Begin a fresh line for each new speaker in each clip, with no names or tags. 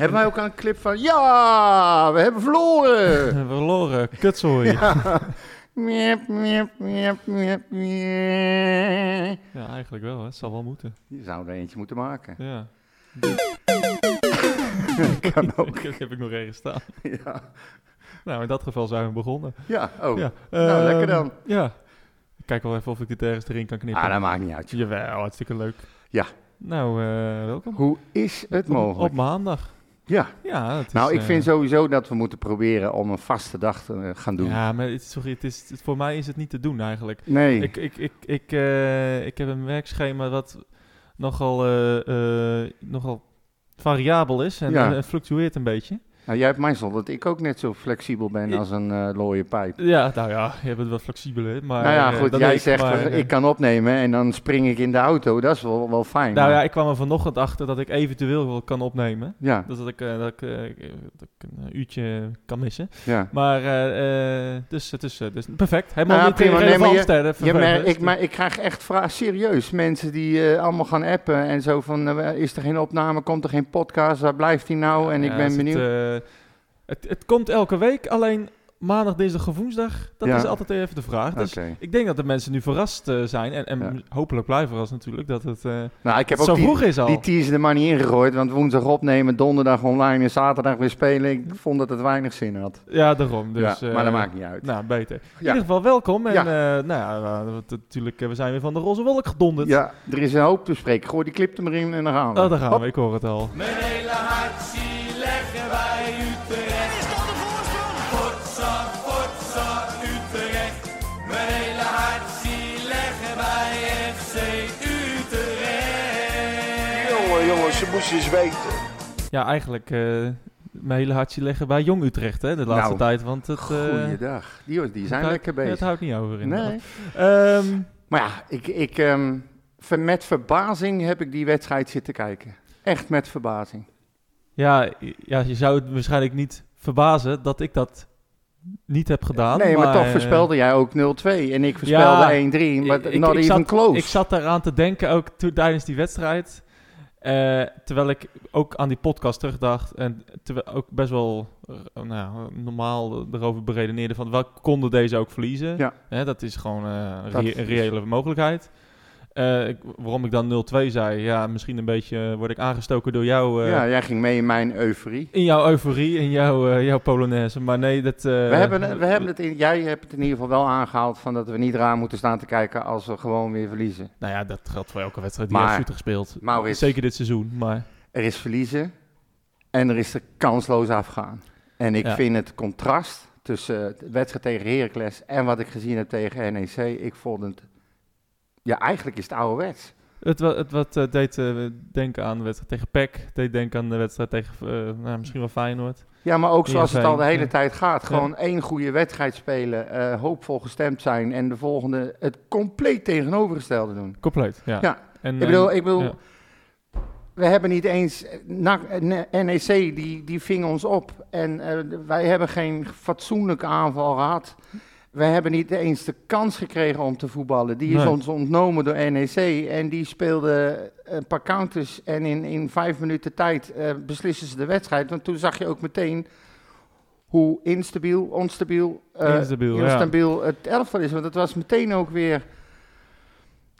Hebben wij ook een clip van... Ja, we hebben verloren!
Verloren, kutzooi. Ja.
Miep, miep, miep, miep, miep.
ja, eigenlijk wel. Hè. Het zal wel moeten.
Je zou er eentje moeten maken.
Ja.
kan ook.
Dat heb ik nog ergens staan.
Ja,
Nou, in dat geval zijn we begonnen.
ja. oh.
Ja.
Nou, lekker
ehm,
dan.
Ja. Ik kijk wel even of ik dit ergens erin kan knippen.
Ah, dat maakt niet uit.
Jawel, hartstikke leuk.
Ja.
Nou, eh, welkom.
Hoe is het mogelijk?
op maandag.
Ja.
Ja, is,
Nou, ik
eh,
vind sowieso dat we moeten proberen om een vaste dag te eh, gaan doen.
Ja, maar het, is- sorry, het is, het- voor mij is het niet te doen eigenlijk.
Nee.
Ik, ik, ik, ik, eh, ik heb een werkschema wat nogal, eh, eh, nogal variabel is en
Ja.
eh, fluctueert een beetje.
Nou, jij hebt mij zo dat ik ook net zo flexibel ben
Ik-
als een eh looie pijp.
Ja, nou ja, je bent wat flexibeler. Maar,
nou ja,
eh,
goed, jij
ik,
zegt
maar,
eh, ik kan opnemen en dan spring ik in de auto. Dat is wel, wel fijn.
Nou
maar-
ja, ik kwam er vanochtend achter dat ik eventueel wel kan opnemen.
ja,
Dus dat ik, dat ik, dat ik een uurtje kan missen.
ja.
Maar, dus het is eh, dus perfect. Helemaal
Nou,
niet
prima. Nee, maar je-
hè, dus
ik, maar ik krijg echt vragen, serieus, mensen die allemaal gaan appen en zo van, is er geen opname, komt er geen podcast, waar blijft die nou? En ik ben
het,
benieuwd.
Het, het komt elke week, alleen maandag, dinsdag of woensdag, dat
Ja.
is altijd even de vraag. Dus ik denk dat de mensen nu verrast eh, zijn en, en
Ja.
hopelijk blijven verrast natuurlijk, dat het, eh,
Nou, ik heb ook
zo
die,
vroeg is al.
die teaser er maar niet ingegooid, want woensdag opnemen, donderdag online en zaterdag weer spelen. Ik vond dat het weinig zin had.
Ja, daarom. Dus,
ja,
eh,
maar dat maakt niet uit.
Nou, beter. In
Ja.
ieder geval welkom. En
Ja.
eh, nou ja, natuurlijk, eh, we zijn weer van de roze wolk gedonderd.
Ja, er is een hoop te bespreken. Gooi die clip er maar in en dan gaan we.
Oh, daar gaan
Hop.
we, ik hoor het al.
Mijn hele hart zie
eens weten.
Ja, eigenlijk eh, mijn hele hartje leggen bij Jong Utrecht hè, de laatste
Nou,
tijd. Want het, eh,
Goeiedag. Die, die zijn lekker
houdt-
bezig.
Het houdt niet over inderdaad.
Nee.
Ehm,
Maar ja, ik, ik, ver- met verbazing heb ik die wedstrijd zitten kijken. Echt met verbazing.
ja, ja, je zou het waarschijnlijk niet verbazen dat ik dat niet heb gedaan.
nee, maar, toch
eh,
voorspelde jij ook 0-2 en ik voorspelde
Ja,
1-3. Maar
ik-
not
ik
even
zat-
close.
Ik zat eraan te denken ook tijdens die wedstrijd. Eh, terwijl ik ook aan die podcast terugdacht. En terwijl ook best wel eh, nou, ja, normaal erover beredeneerde van... Wel konden deze ook verliezen.
Ja.
Dat is gewoon eh,
Dat
een reële mogelijkheid. Eh, ik- waarom ik dan 0-2 zei... Ja, misschien een beetje eh, word ik aangestoken door jou... eh,
ja, jij ging mee in mijn euforie.
In jouw euforie, in jouw, eh, jouw Polonaise. Maar nee, dat... eh,
we hebben, we hebben het in, jij hebt het in ieder geval wel aangehaald van dat we niet raar moeten staan te kijken als we gewoon weer verliezen.
Nou ja, dat geldt voor elke wedstrijd die
Maar-
heeft gespeeld.
Maurits,
Zeker dit seizoen, maar...
er is verliezen en er is er kansloos afgaan. En ik
Ja.
vind het contrast tussen de wedstrijd tegen Heracles en wat ik gezien heb tegen NEC, ik vond het... Ja, eigenlijk is het ouderwets.
Het, wa- het wat eh, deed eh, denken aan de wedstrijd tegen PEC. Deed denken aan de wedstrijd tegen eh, nou, misschien wel Feyenoord.
Ja, maar ook zoals het al de hele
Ja.
tijd gaat. Gewoon één goede wedstrijd spelen, eh, hoopvol gestemd zijn en de volgende het compleet tegenovergestelde doen.
Compleet, ja.
Ja,
En,
Ik bedoel,
eh,
ik bedoel we hebben niet eens... Eh, NEC, die, die ving ons op. En eh, wij hebben geen fatsoenlijke aanval gehad. We hebben niet eens de kans gekregen om te voetballen. Die is
Nee.
ons ontnomen door NEC. En die speelde een paar counters. En in, in vijf minuten tijd eh, beslissen ze de wedstrijd. Want toen zag je ook meteen hoe instabiel, onstabiel, eh,
Instabiel, ja.
instabiel het elftal is. Want het was meteen ook weer...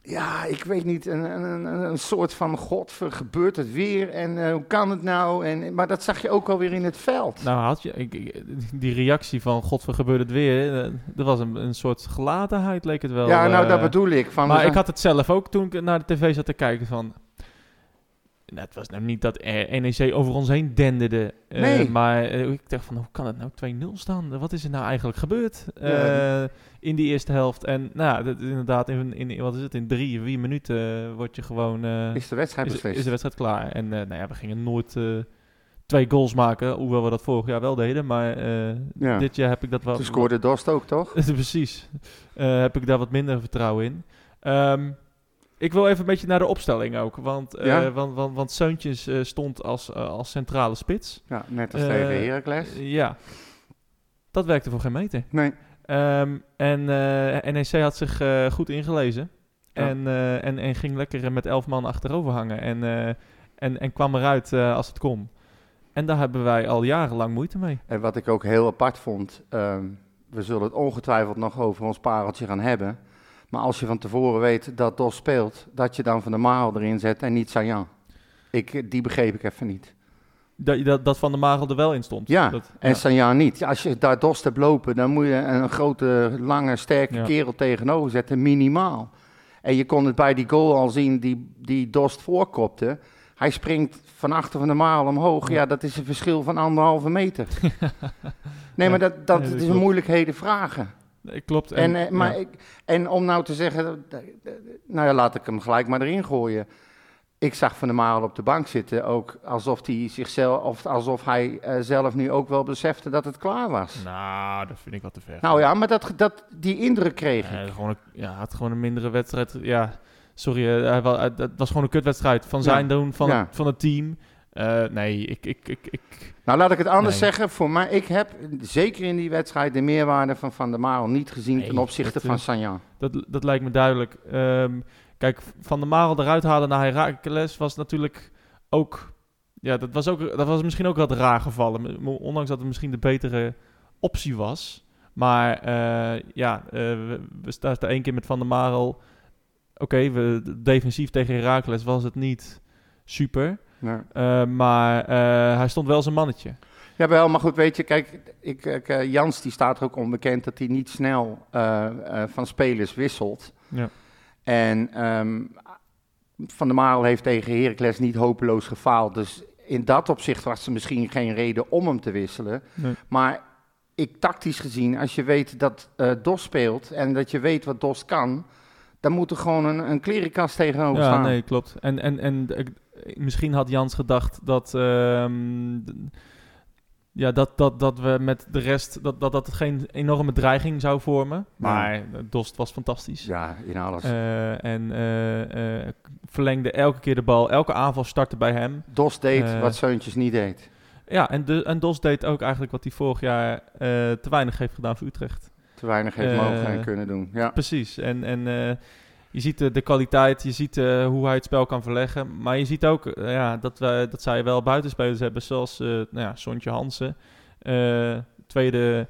Ja, ik weet niet, een, een, een, een soort van god, gebeurt het weer en eh, hoe kan het nou? En, maar dat zag je ook alweer in het veld.
Nou had je, ik, ik- die reactie van god, gebeurt het weer? eh, Er was een, een soort gelatenheid, leek het wel.
ja, nou
eh,
dat bedoel ik. Van,
Maar ik had het zelf ook toen ik naar de tv zat te kijken van... Nou, het was nou niet dat NEC over ons heen denderde. eh,
Nee.
Maar eh, ik dacht van, hoe kan het nou 2-0 staan? Wat is er nou eigenlijk gebeurd
Ja,
eh, in die eerste helft? En nou, dat is inderdaad, in, in, wat is het, in drie, vier minuten word je gewoon...
is de wedstrijd
is, is de wedstrijd klaar. En nou ja, we gingen nooit twee goals maken, hoewel we dat vorig jaar wel deden. Maar
Ja.
dit jaar heb ik dat wel...
Toen scoorde Dost ook, toch?
Precies. Heb ik daar wat minder vertrouwen in. Ehm, ik wil even een beetje naar de opstelling ook. Want,
Ja?
want, want, want Seuntjes eh, stond als, eh, als centrale spits.
Ja, net als tegen Heracles.
ja. Dat werkte voor geen meter.
Nee,
Ehm, en NEC had zich goed ingelezen.
Ja.
En, en, en ging lekker met elf man achterover hangen. En, en, en kwam eruit als het kon. En daar hebben wij al jarenlang moeite mee.
En wat ik ook heel apart vond, ehm, we zullen het ongetwijfeld nog over ons pareltje gaan hebben. Maar als je van tevoren weet dat DOS speelt, dat je dan Van der Marel erin zet en niet Sajan. Ik, die begreep ik even niet.
Dat, dat, dat Van der Marel er wel in stond.
Ja,
Dat,
en
ja.
Niet. Als je daar Dost hebt lopen, dan moet je een grote, lange, sterke
Ja.
kerel tegenover zetten, minimaal. En je kon het bij die goal al zien die, die Dost voorkopte. Hij springt van achter van de maal omhoog. Ja, dat is een verschil van anderhalve meter. nee, maar dat, dat, is een moeilijkheden vragen.
Klopt.
En, eh, maar
ja.
ik, en om nou te zeggen, eh, eh, nou ja, laat ik hem gelijk maar erin gooien. Ik zag Van der Marel op de bank zitten, ook alsof hij zichzelf, of alsof hij zelf nu ook wel besefte dat het klaar was.
Nou, dat vind ik wat te ver.
Nou ja, maar dat, dat, die indruk kreeg ik.
Eh, gewoon een, ja, had gewoon een mindere wedstrijd. Ja, sorry, het was gewoon een kutwedstrijd van zijn
Ja.
doen, van,
Ja.
van het team. Eh, nee, ik, ik, ik, ik,
Nou, laat ik het anders
Nee.
zeggen. Voor mij, ik heb zeker in die wedstrijd de meerwaarde van Van der Marel niet gezien
Nee,
ten opzichte
dat,
van
eh,
Sanjan.
dat, dat lijkt me duidelijk. Ehm, kijk, Van der Marel eruit halen naar Herakles was natuurlijk ook... Ja, dat was, ook, dat was misschien ook wat raar gevallen. Ondanks dat het misschien de betere optie was. Maar eh, ja, we, we staan er één keer met Van der Marel. Oké, we defensief tegen Herakles was het niet super.
Ja.
Eh, maar eh, hij stond wel zijn mannetje.
Jawel, maar goed, weet je, kijk, ik, ik, eh, Jans die staat er ook onbekend dat hij niet snel van spelers wisselt.
Ja.
En ehm, Van der Marel heeft tegen Heracles niet hopeloos gefaald. Dus in dat opzicht was er misschien geen reden om hem te wisselen.
Nee.
Maar ik tactisch gezien, als je weet dat Dos speelt en dat je weet wat Dos kan, dan moet er gewoon een, een klerenkast tegenover
Ja,
staan.
nee, klopt. En, en, en ik- misschien had Jans gedacht dat, ehm, ja, dat, dat, dat we met de rest, dat, dat dat het geen enorme dreiging zou vormen. Maar eh, Dost was fantastisch.
Ja, in alles.
Eh, en eh, verlengde elke keer de bal. Elke aanval startte bij hem.
Dos deed wat Seuntjes niet deed.
Ja, en, de, en Dos deed ook eigenlijk wat hij vorig jaar te weinig heeft gedaan voor Utrecht.
Te weinig heeft mogen en kunnen doen. Ja.
Precies. En, en je ziet de, de kwaliteit, je ziet eh, hoe hij het spel kan verleggen. Maar je ziet ook eh, ja, dat, wij, dat zij wel buitenspelers hebben, zoals eh nou ja, Sontje Hansen. Eh, tweede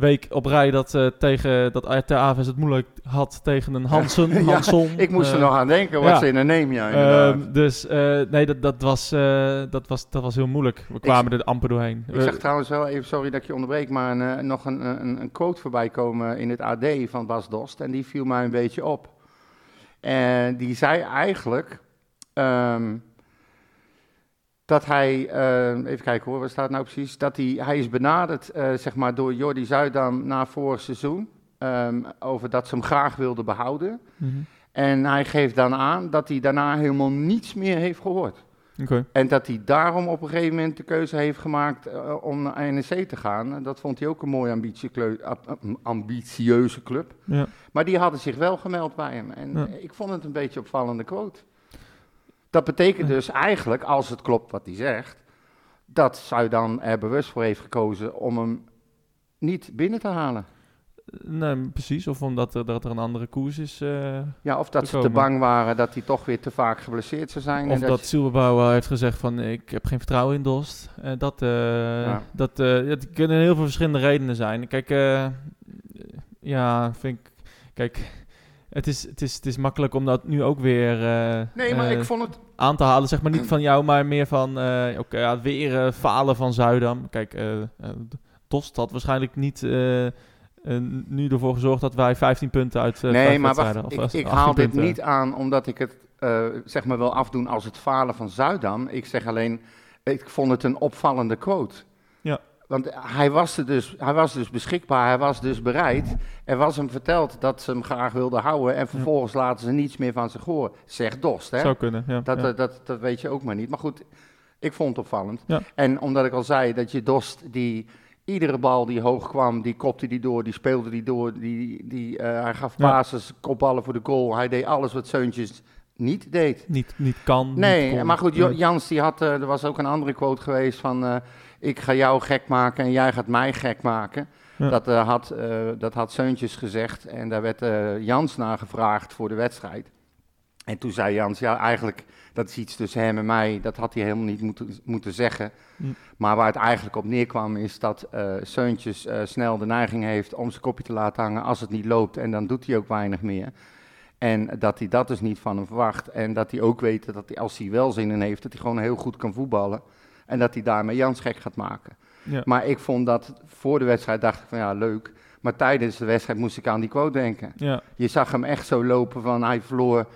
week op rij dat, eh, tegen, dat Aves het moeilijk had tegen een Hansen.
Ja,
Hanson.
Ik moest er
Eh,
nog aan denken, wat
ja.
ze in een neem, ja.
Ehm, dus eh, nee, dat, dat, was, eh, dat, was, dat was heel moeilijk. We kwamen er amper doorheen.
ik zag trouwens wel even, sorry dat ik je onderbreek, maar eh, nog een, een, een quote voorbij komen in het AD van Bas Dost. En die viel mij een beetje op. En die zei eigenlijk ehm, dat hij, eh, even kijken hoor, waar staat nou precies? Dat hij, hij is benaderd eh, zeg maar door Jordi Zuidam na vorig seizoen. ehm, over dat ze hem graag wilden behouden.
Mhm.
En hij geeft dan aan dat hij daarna helemaal niets meer heeft gehoord. En dat hij daarom op een gegeven moment de keuze heeft gemaakt eh, om naar NEC te gaan. En Dat vond hij ook een mooie ambitieuze club.
Ja.
Maar die hadden zich wel gemeld bij hem. En
Ja.
ik vond het een beetje opvallende quote. Dat betekent
Ja.
dus eigenlijk, als het klopt wat hij zegt, dat Zuidam er bewust voor heeft gekozen om hem niet binnen te halen.
Nee, precies. Of omdat er, dat er een andere koers is. eh,
Ja, of dat ze te bang waren dat hij toch weer te vaak geblesseerd zou zijn.
Of
en
dat
je-
heeft gezegd van ik heb geen vertrouwen in Dost. Eh, dat, eh
Ja.
dat, dat kunnen heel veel verschillende redenen zijn. Kijk, ja, vind ik... Kijk, het is, het, is, het is makkelijk om dat nu ook weer
Nee, maar ik vond het...
aan te halen. Zeg maar niet van jou, maar meer van... oké, ja, weer falen van Zuidam. Kijk, Dost had waarschijnlijk niet... eh, nu ervoor gezorgd dat wij 15 punten uit eh
Nee, maar
wedstrijden...
wacht,
of,
ik, ik
18
haal dit niet aan omdat ik het eh, zeg maar wil afdoen als het falen van Zuidam. Ik zeg alleen, ik vond het een opvallende quote.
Ja.
Want hij was, er dus, hij was dus beschikbaar, hij was dus bereid. Er was hem verteld dat ze hem graag wilden houden en vervolgens laten ze niets meer van zich horen. Zegt Dost, hè?
Zou kunnen, ja.
Dat,
ja.
eh, dat, dat weet je ook maar niet. Maar goed, ik vond het opvallend.
Ja.
En omdat ik al zei dat je Dost, die iedere bal die hoog kwam, die kopte die door, die speelde die door, die, die, eh, hij gaf
Ja.
passes, kopballen voor de goal. Hij deed alles wat Seuntjes niet deed.
niet, niet kan.
Nee,
niet
maar goed. Jans die had, eh, er was ook een andere quote geweest van, eh, ik ga jou gek maken en jij gaat mij gek maken.
Ja.
Dat, had, dat had Seuntjes gezegd en daar werd Jans naar gevraagd voor de wedstrijd. En toen zei Jans, ja eigenlijk, dat is iets tussen hem en mij, dat had hij helemaal niet moeten, moeten zeggen.
Hm.
Maar waar het eigenlijk op neerkwam is dat eh Seuntjes eh, snel de neiging heeft om zijn kopje te laten hangen als het niet loopt. En dan doet hij ook weinig meer. En dat hij dat dus niet van hem verwacht. En dat hij ook weet dat hij, als hij wel zin in heeft, dat hij gewoon heel goed kan voetballen. En dat hij daarmee Jans gek gaat maken.
Ja.
Maar ik vond dat voor de wedstrijd, dacht ik van ja, leuk. Maar tijdens de wedstrijd moest ik aan die quote denken.
Ja,
Je zag hem echt zo lopen van hij verloor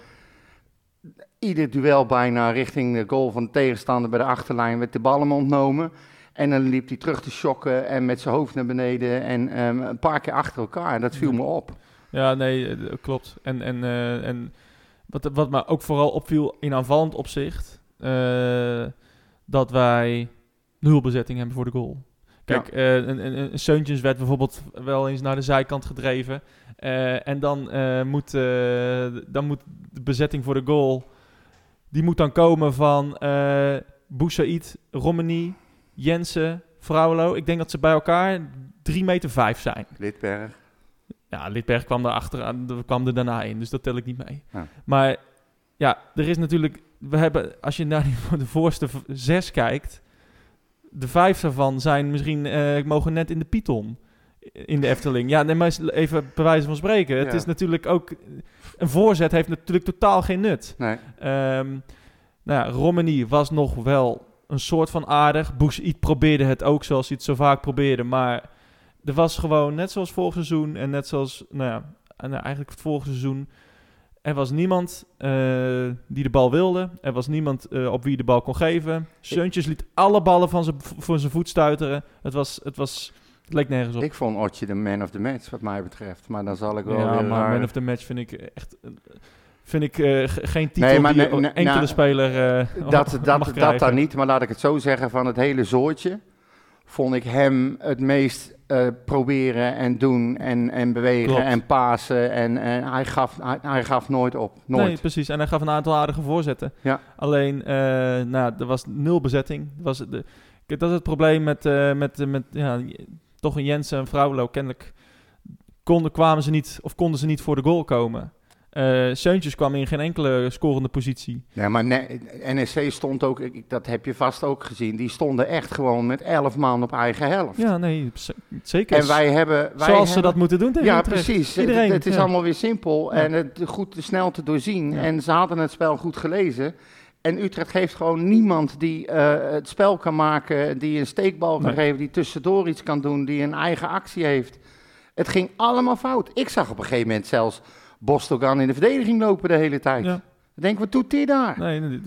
ieder duel bijna richting de goal van de tegenstander bij de achterlijn. Werd de bal hem ontnomen. En dan liep hij terug te shocken en met zijn hoofd naar beneden. En ehm, een paar keer achter elkaar. Dat viel me op.
ja nee, eh, klopt. En, en, eh, en wat, wat me ook vooral opviel in aanvallend opzicht, eh, dat wij nul bezetting hebben voor de goal. Kijk, een, een, een Seuntjens werd bijvoorbeeld wel eens naar de zijkant gedreven. en dan, moet, dan moet de bezetting voor de goal... die moet dan komen van eh Boussaïd, Romani, Jensen, Fraulo. Ik denk dat ze bij elkaar 3 meter 5 zijn.
Lidberg.
Ja, Lidberg kwam er, achteraan, kwam er daarna in, dus dat tel ik niet mee.
Ja.
Maar ja, er is natuurlijk... We hebben, als je naar de voorste zes kijkt... De vijf daarvan zijn misschien... eh mogen net in de Python in de Efteling. Ja, nee, maar even bij wijze van spreken. Het
Ja.
is natuurlijk ook... Een voorzet heeft natuurlijk totaal geen nut.
Nee.
Ehm nou ja, Romani was nog wel een soort van aardig. Boussaïd probeerde het ook zoals hij het zo vaak probeerde. Maar er was gewoon, net zoals vorig seizoen en net zoals, nou ja, en, eigenlijk het vorige seizoen... Er was niemand eh, die de bal wilde. Er was niemand eh, op wie de bal kon geven. Seuntjes liet alle ballen van zijn, voor zijn voet stuiteren. Het was, het was, het leek nergens op.
Ik vond Otje de man of the match, wat mij betreft. Maar dan zal ik wel
ja, maar man of the match vind ik echt... eh, Vind ik eh, ge- geen titel
Nee, maar
die
nee,
een
nee,
enkele
nou,
speler eh,
dat, dat, dat dan niet, maar laat ik het zo zeggen, van het hele zoortje vond ik hem het meest eh, proberen en doen en, en bewegen
Klopt.
en pasen. En, en hij, gaf, hij, hij gaf nooit op. Nooit.
Nee, precies. En hij gaf een aantal aardige voorzetten.
Ja.
Alleen, eh, nou, er was nul bezetting. Er Was de, dat is het probleem met, eh, met, eh, met ja, toch een Jensen en Vrouwlo. Kennelijk konden, kwamen ze niet, of konden ze niet voor de goal komen. Eh Seuntjes kwam in geen enkele scorende positie.
Nee, maar ne- NEC stond ook, dat heb je vast ook gezien, die stonden echt gewoon met elf man op eigen helft.
Ja, nee, zeker.
en wij hebben... Wij
Zoals ze dat moeten doen tegen
Ja,
Utrecht.
precies.
Iedereen,
het, is
ja.
allemaal weer simpel
Ja.
en het goed snel te doorzien.
Ja.
En ze hadden het spel goed gelezen. En Utrecht heeft gewoon niemand die eh, het spel kan maken, die een steekbal kan
Nee.
geven, die tussendoor iets kan doen, die een eigen actie heeft. Het ging allemaal fout. Ik zag op een gegeven moment zelfs Bostogan in de verdediging lopen de hele tijd.
Ja.
Ik denk, wat doet hij daar?
Nee, nee,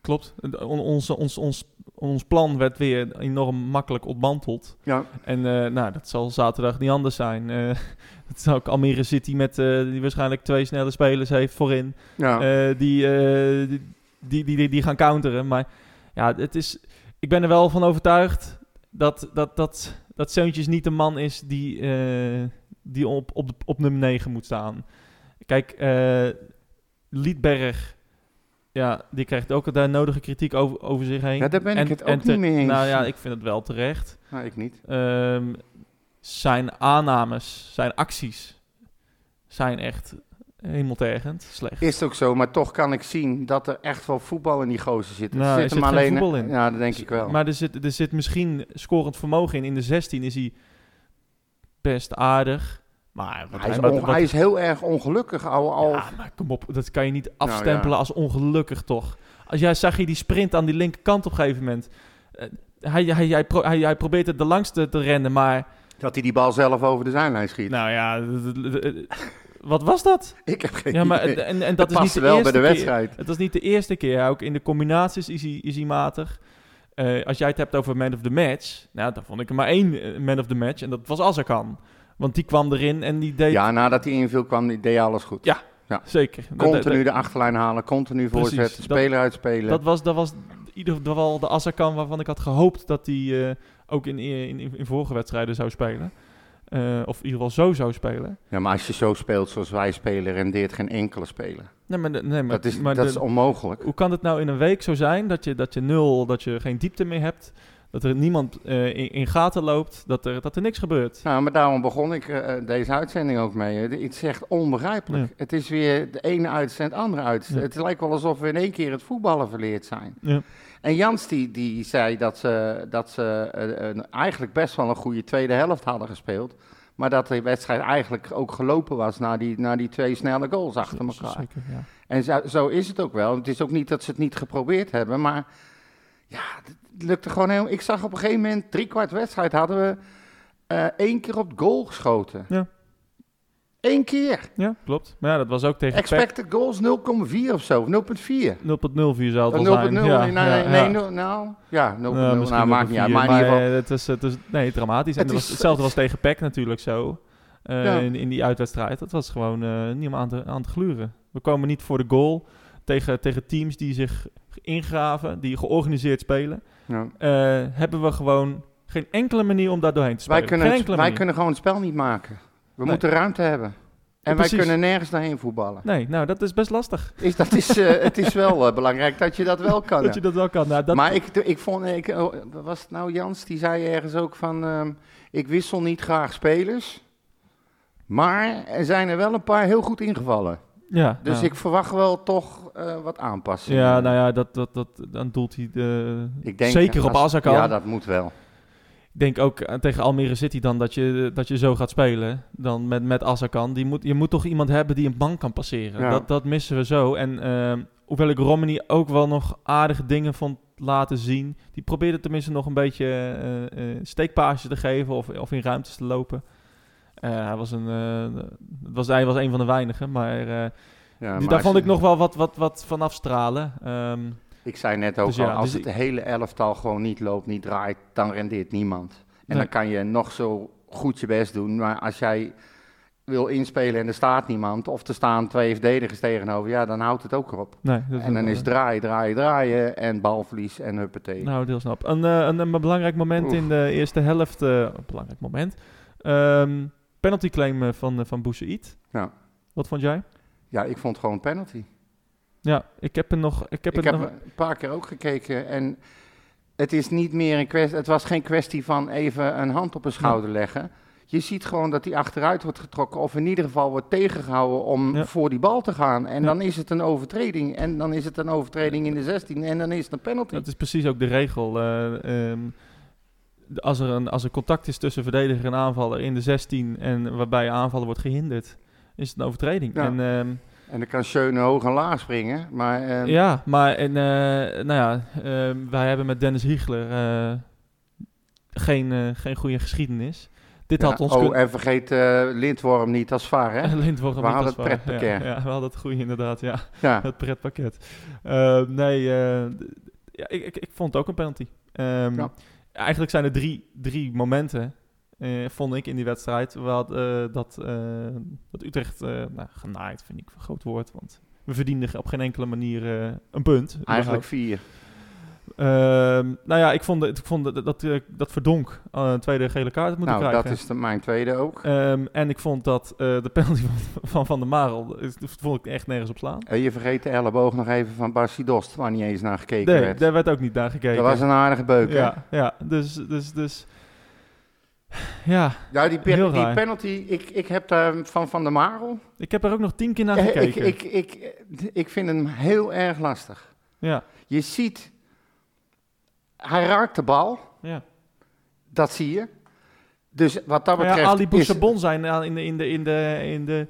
klopt. On- Ons, ons, ons, ons plan werd weer enorm makkelijk ontmanteld.
Ja,
En eh, nou, dat zal zaterdag niet anders zijn. Eh het is ook Almere City met eh, die waarschijnlijk twee snelle spelers heeft voorin.
ja.
die, eh, die, die, die, die gaan counteren. Maar ja, het is, ik ben er wel van overtuigd dat, dat, dat, dat Seuntjes niet de man is die, eh, die op, op, op nummer 9 moet staan. Kijk, eh Liedberg, ja, die krijgt ook de nodige kritiek over, over zich heen.
Ja, daar ben ik het ook
te-
niet mee eens.
Nou ja, ik vind het wel terecht.
Nou, ik niet.
Ehm, zijn aannames, zijn acties zijn echt hemeltergend slecht.
Is het ook zo, maar toch kan ik zien dat er echt wel voetbal in die gozer zit.
Nou, er
zit
zit
hem
geen
alleen,
voetbal in.
Ja, dat denk ik wel.
Maar er zit, er zit misschien scorend vermogen in. In de 16 is hij best aardig. Maar
hij, is
wat-
on-
wat-
hij is heel erg ongelukkig. Al, al,
Ja, maar kom op, dat kan je niet
Nou,
afstempelen
ja.
als ongelukkig toch. Als jij zag je die sprint aan die linkerkant op een gegeven moment. Eh, hij, hij, hij, pro- hij, hij probeert het de langste te rennen, maar
Dat hij die bal zelf over de zijlijn schiet.
nou ja, wat was dat?
ik heb geen
Ja, maar
idee.
en, en dat is niet de
wel
eerste
bij de
keer.
wedstrijd.
Het was niet de eerste keer. Ook in de combinaties is hij, is hij matig. Eh, als jij het hebt over man of the match, nou, dan vond ik er maar één eh, man of the match. En dat was Azarkan. Want die kwam erin en die deed...
Ja, nadat hij inviel kwam, deed hij alles goed.
Ja, Zeker. Dat-
Continu de achterlijn halen, continu voorzetten, speler uitspelen.
dat was, dat was in ieder geval de Azarkan waarvan ik had gehoopt dat hij eh, ook in, in, in, in vorige wedstrijden zou spelen. Eh, of in ieder geval zo zou spelen.
Ja, maar als je zo speelt zoals wij spelen, rendeert geen enkele speler.
Nee, maar, de- nee, maar,
dat is,
maar
dat
de-
is onmogelijk.
Hoe kan het nou in een week zo zijn dat je, dat je nul, dat je geen diepte meer hebt? Dat er niemand eh, in, in gaten loopt, dat er, dat er niks gebeurt.
Nou, maar daarom begon ik eh, deze uitzending ook mee. Het is echt onbegrijpelijk. Het is weer de ene uitzend, de andere uitzend.
Ja.
Het lijkt wel alsof we in één keer het voetballen verleerd zijn.
Ja.
En Jans die, die zei dat ze, dat ze eh, een- eigenlijk best wel een goede tweede helft hadden gespeeld. Maar dat de wedstrijd eigenlijk ook gelopen was na die, na die twee snelle goals achter elkaar.
Zeker, ja.
En zo, zo is het ook wel. Het is ook niet dat ze het niet geprobeerd hebben, maar ja, het lukte gewoon heel... Ik zag op een gegeven moment, drie kwart wedstrijd, hadden we eh, één keer op goal geschoten.
Ja.
Eén keer.
ja, klopt. Maar ja, dat was ook tegen PEC.
Expected goals 0,4 of zo, 0,4.
0.04 zou het
Oh, 0,0,
wel zijn.
nee,
Ja,
nee,
ja,
nee,
ja.
nou, ja, 0,0,
Nou,
nou, maakt niet uit.
0,4,
Maar in ieder geval,
eh, het is, het is nee, dramatisch. En
Het
was,
is-
hetzelfde was tegen PEC natuurlijk zo. eh, in, in die uitwedstrijd. Dat was gewoon eh, niet om aan te, aan te gluren. We komen niet voor de goal tegen, tegen teams die zich ingraven, die georganiseerd spelen.
ja.
hebben we gewoon geen enkele manier om daar doorheen te
wij,
spelen.
kunnen het,
enkele
wij kunnen gewoon het spel niet maken. We
Nee.
moeten ruimte hebben. En wij kunnen nergens daarheen voetballen.
Nee, nou, dat is best lastig.
Is, dat is, eh, het is wel eh, belangrijk dat je dat wel kan.
Dat je dat wel kan. Nou, dat,
Maar ik, ik vond, ik, oh, was het nou Jans, die zei ergens ook van, ehm, ik wissel niet graag spelers. Maar er zijn er wel een paar heel goed ingevallen.
ja,
Dus
nou.
ik verwacht wel toch eh, wat aanpassingen.
Ja, nou ja, dat, dat, dat, dan doelt hij de...
ik denk,
zeker op Azarkan.
Ja, dat moet wel.
Ik denk ook eh, tegen Almere City dan dat je, dat je zo gaat spelen. Dan met, met Azarkan. Die moet, je moet toch iemand hebben die een bank kan passeren.
Ja.
Dat, dat missen we zo. En ehm, hoewel ik Romani ook wel nog aardige dingen vond laten zien. Die probeerde tenminste nog een beetje steekpaasjes te geven of, of in ruimtes te lopen. Hij, was een, was, hij was een van de weinigen. Maar,
Ja,
die-
maar
daar vond ik nog wel wat, wat, wat van afstralen. Ehm,
Ik zei net ook
Dus
al,
ja,
als
dus
het hele elftal gewoon niet loopt, niet draait, dan rendeert niemand. En
Nee.
dan kan je nog zo goed je best doen, maar als jij wil inspelen en er staat niemand, of er staan twee verdedigers tegenover, ja, dan houdt het ook op.
nee, dat
En dan is draaien, draaien, draaien en balverlies en huppatee.
Nou, heel snap. Een, eh, een, een belangrijk moment
Oef.
in de eerste helft. eh, een belangrijk moment. Ehm penalty claim eh, van, van Boussaïd.
Ja.
Wat vond jij?
Ja, ik vond gewoon penalty.
Ja, ik heb er nog... Ik heb
Ik heb
nog
een paar keer ook gekeken en het is niet meer een kwestie, het was geen kwestie van even een hand op een schouder leggen. Je ziet gewoon dat hij achteruit wordt getrokken of in ieder geval wordt tegengehouden om
Ja.
voor die bal te gaan. En
Ja.
dan is het een overtreding en dan is het een overtreding in de 16 en dan is het een penalty.
dat is precies ook de regel. eh, ehm, als, er een, als er contact is tussen verdediger en aanvaller in de 16... en waarbij aanvaller wordt gehinderd, is het een overtreding.
Ja.
En, ehm,
En dan kan Schöne hoog en laag springen, maar eh,
ja, maar en, eh, nou ja, ehm, wij hebben met Dennis Hiegler eh, geen, eh, geen goede geschiedenis. Dit
ja,
had ons
oh, en vergeet eh, Lindworm niet als VAR, hè?
Lindworm
We hadden het pretpakket.
Ja, ja, we hadden het goede inderdaad, ja.
Ja.
Het pretpakket. Eh, nee, ja, ik, ik, ik vond het ook een penalty. Ehm. Eigenlijk zijn er drie, drie momenten, eh, vond ik, in die wedstrijd. Eh, dat, eh, dat Utrecht, nou, genaaid vind ik een groot woord, want we verdienden op geen enkele manier een punt.
Eigenlijk
überhaupt.
vier.
Ehm, nou ja, ik vond, ik vond dat, dat, dat Verdonk een tweede gele kaart moeten
Nou,
krijgen.
dat is de, mijn tweede ook.
Ehm, en ik vond dat de penalty van Van, van der Marel, is- vond ik echt nergens op slaan.
En je vergeet de elleboog nog even van Barcy Dost, waar niet eens naar gekeken
Nee,
werd.
daar werd ook niet naar gekeken.
Dat was een aardige beuk, hè?
ja, ja, dus, dus, dus, ja,
Ja, die, penalty, ik, ik heb daar van Van der Marel.
ik heb er ook nog tien keer naar
Eh, ik,
gekeken.
ik, ik, ik vind hem heel erg lastig.
ja,
Je ziet, hij raakt de bal,
ja.
dat zie je. Dus wat dat betreft
ja, Ali Boussabon zijn in de, in de, in de, in de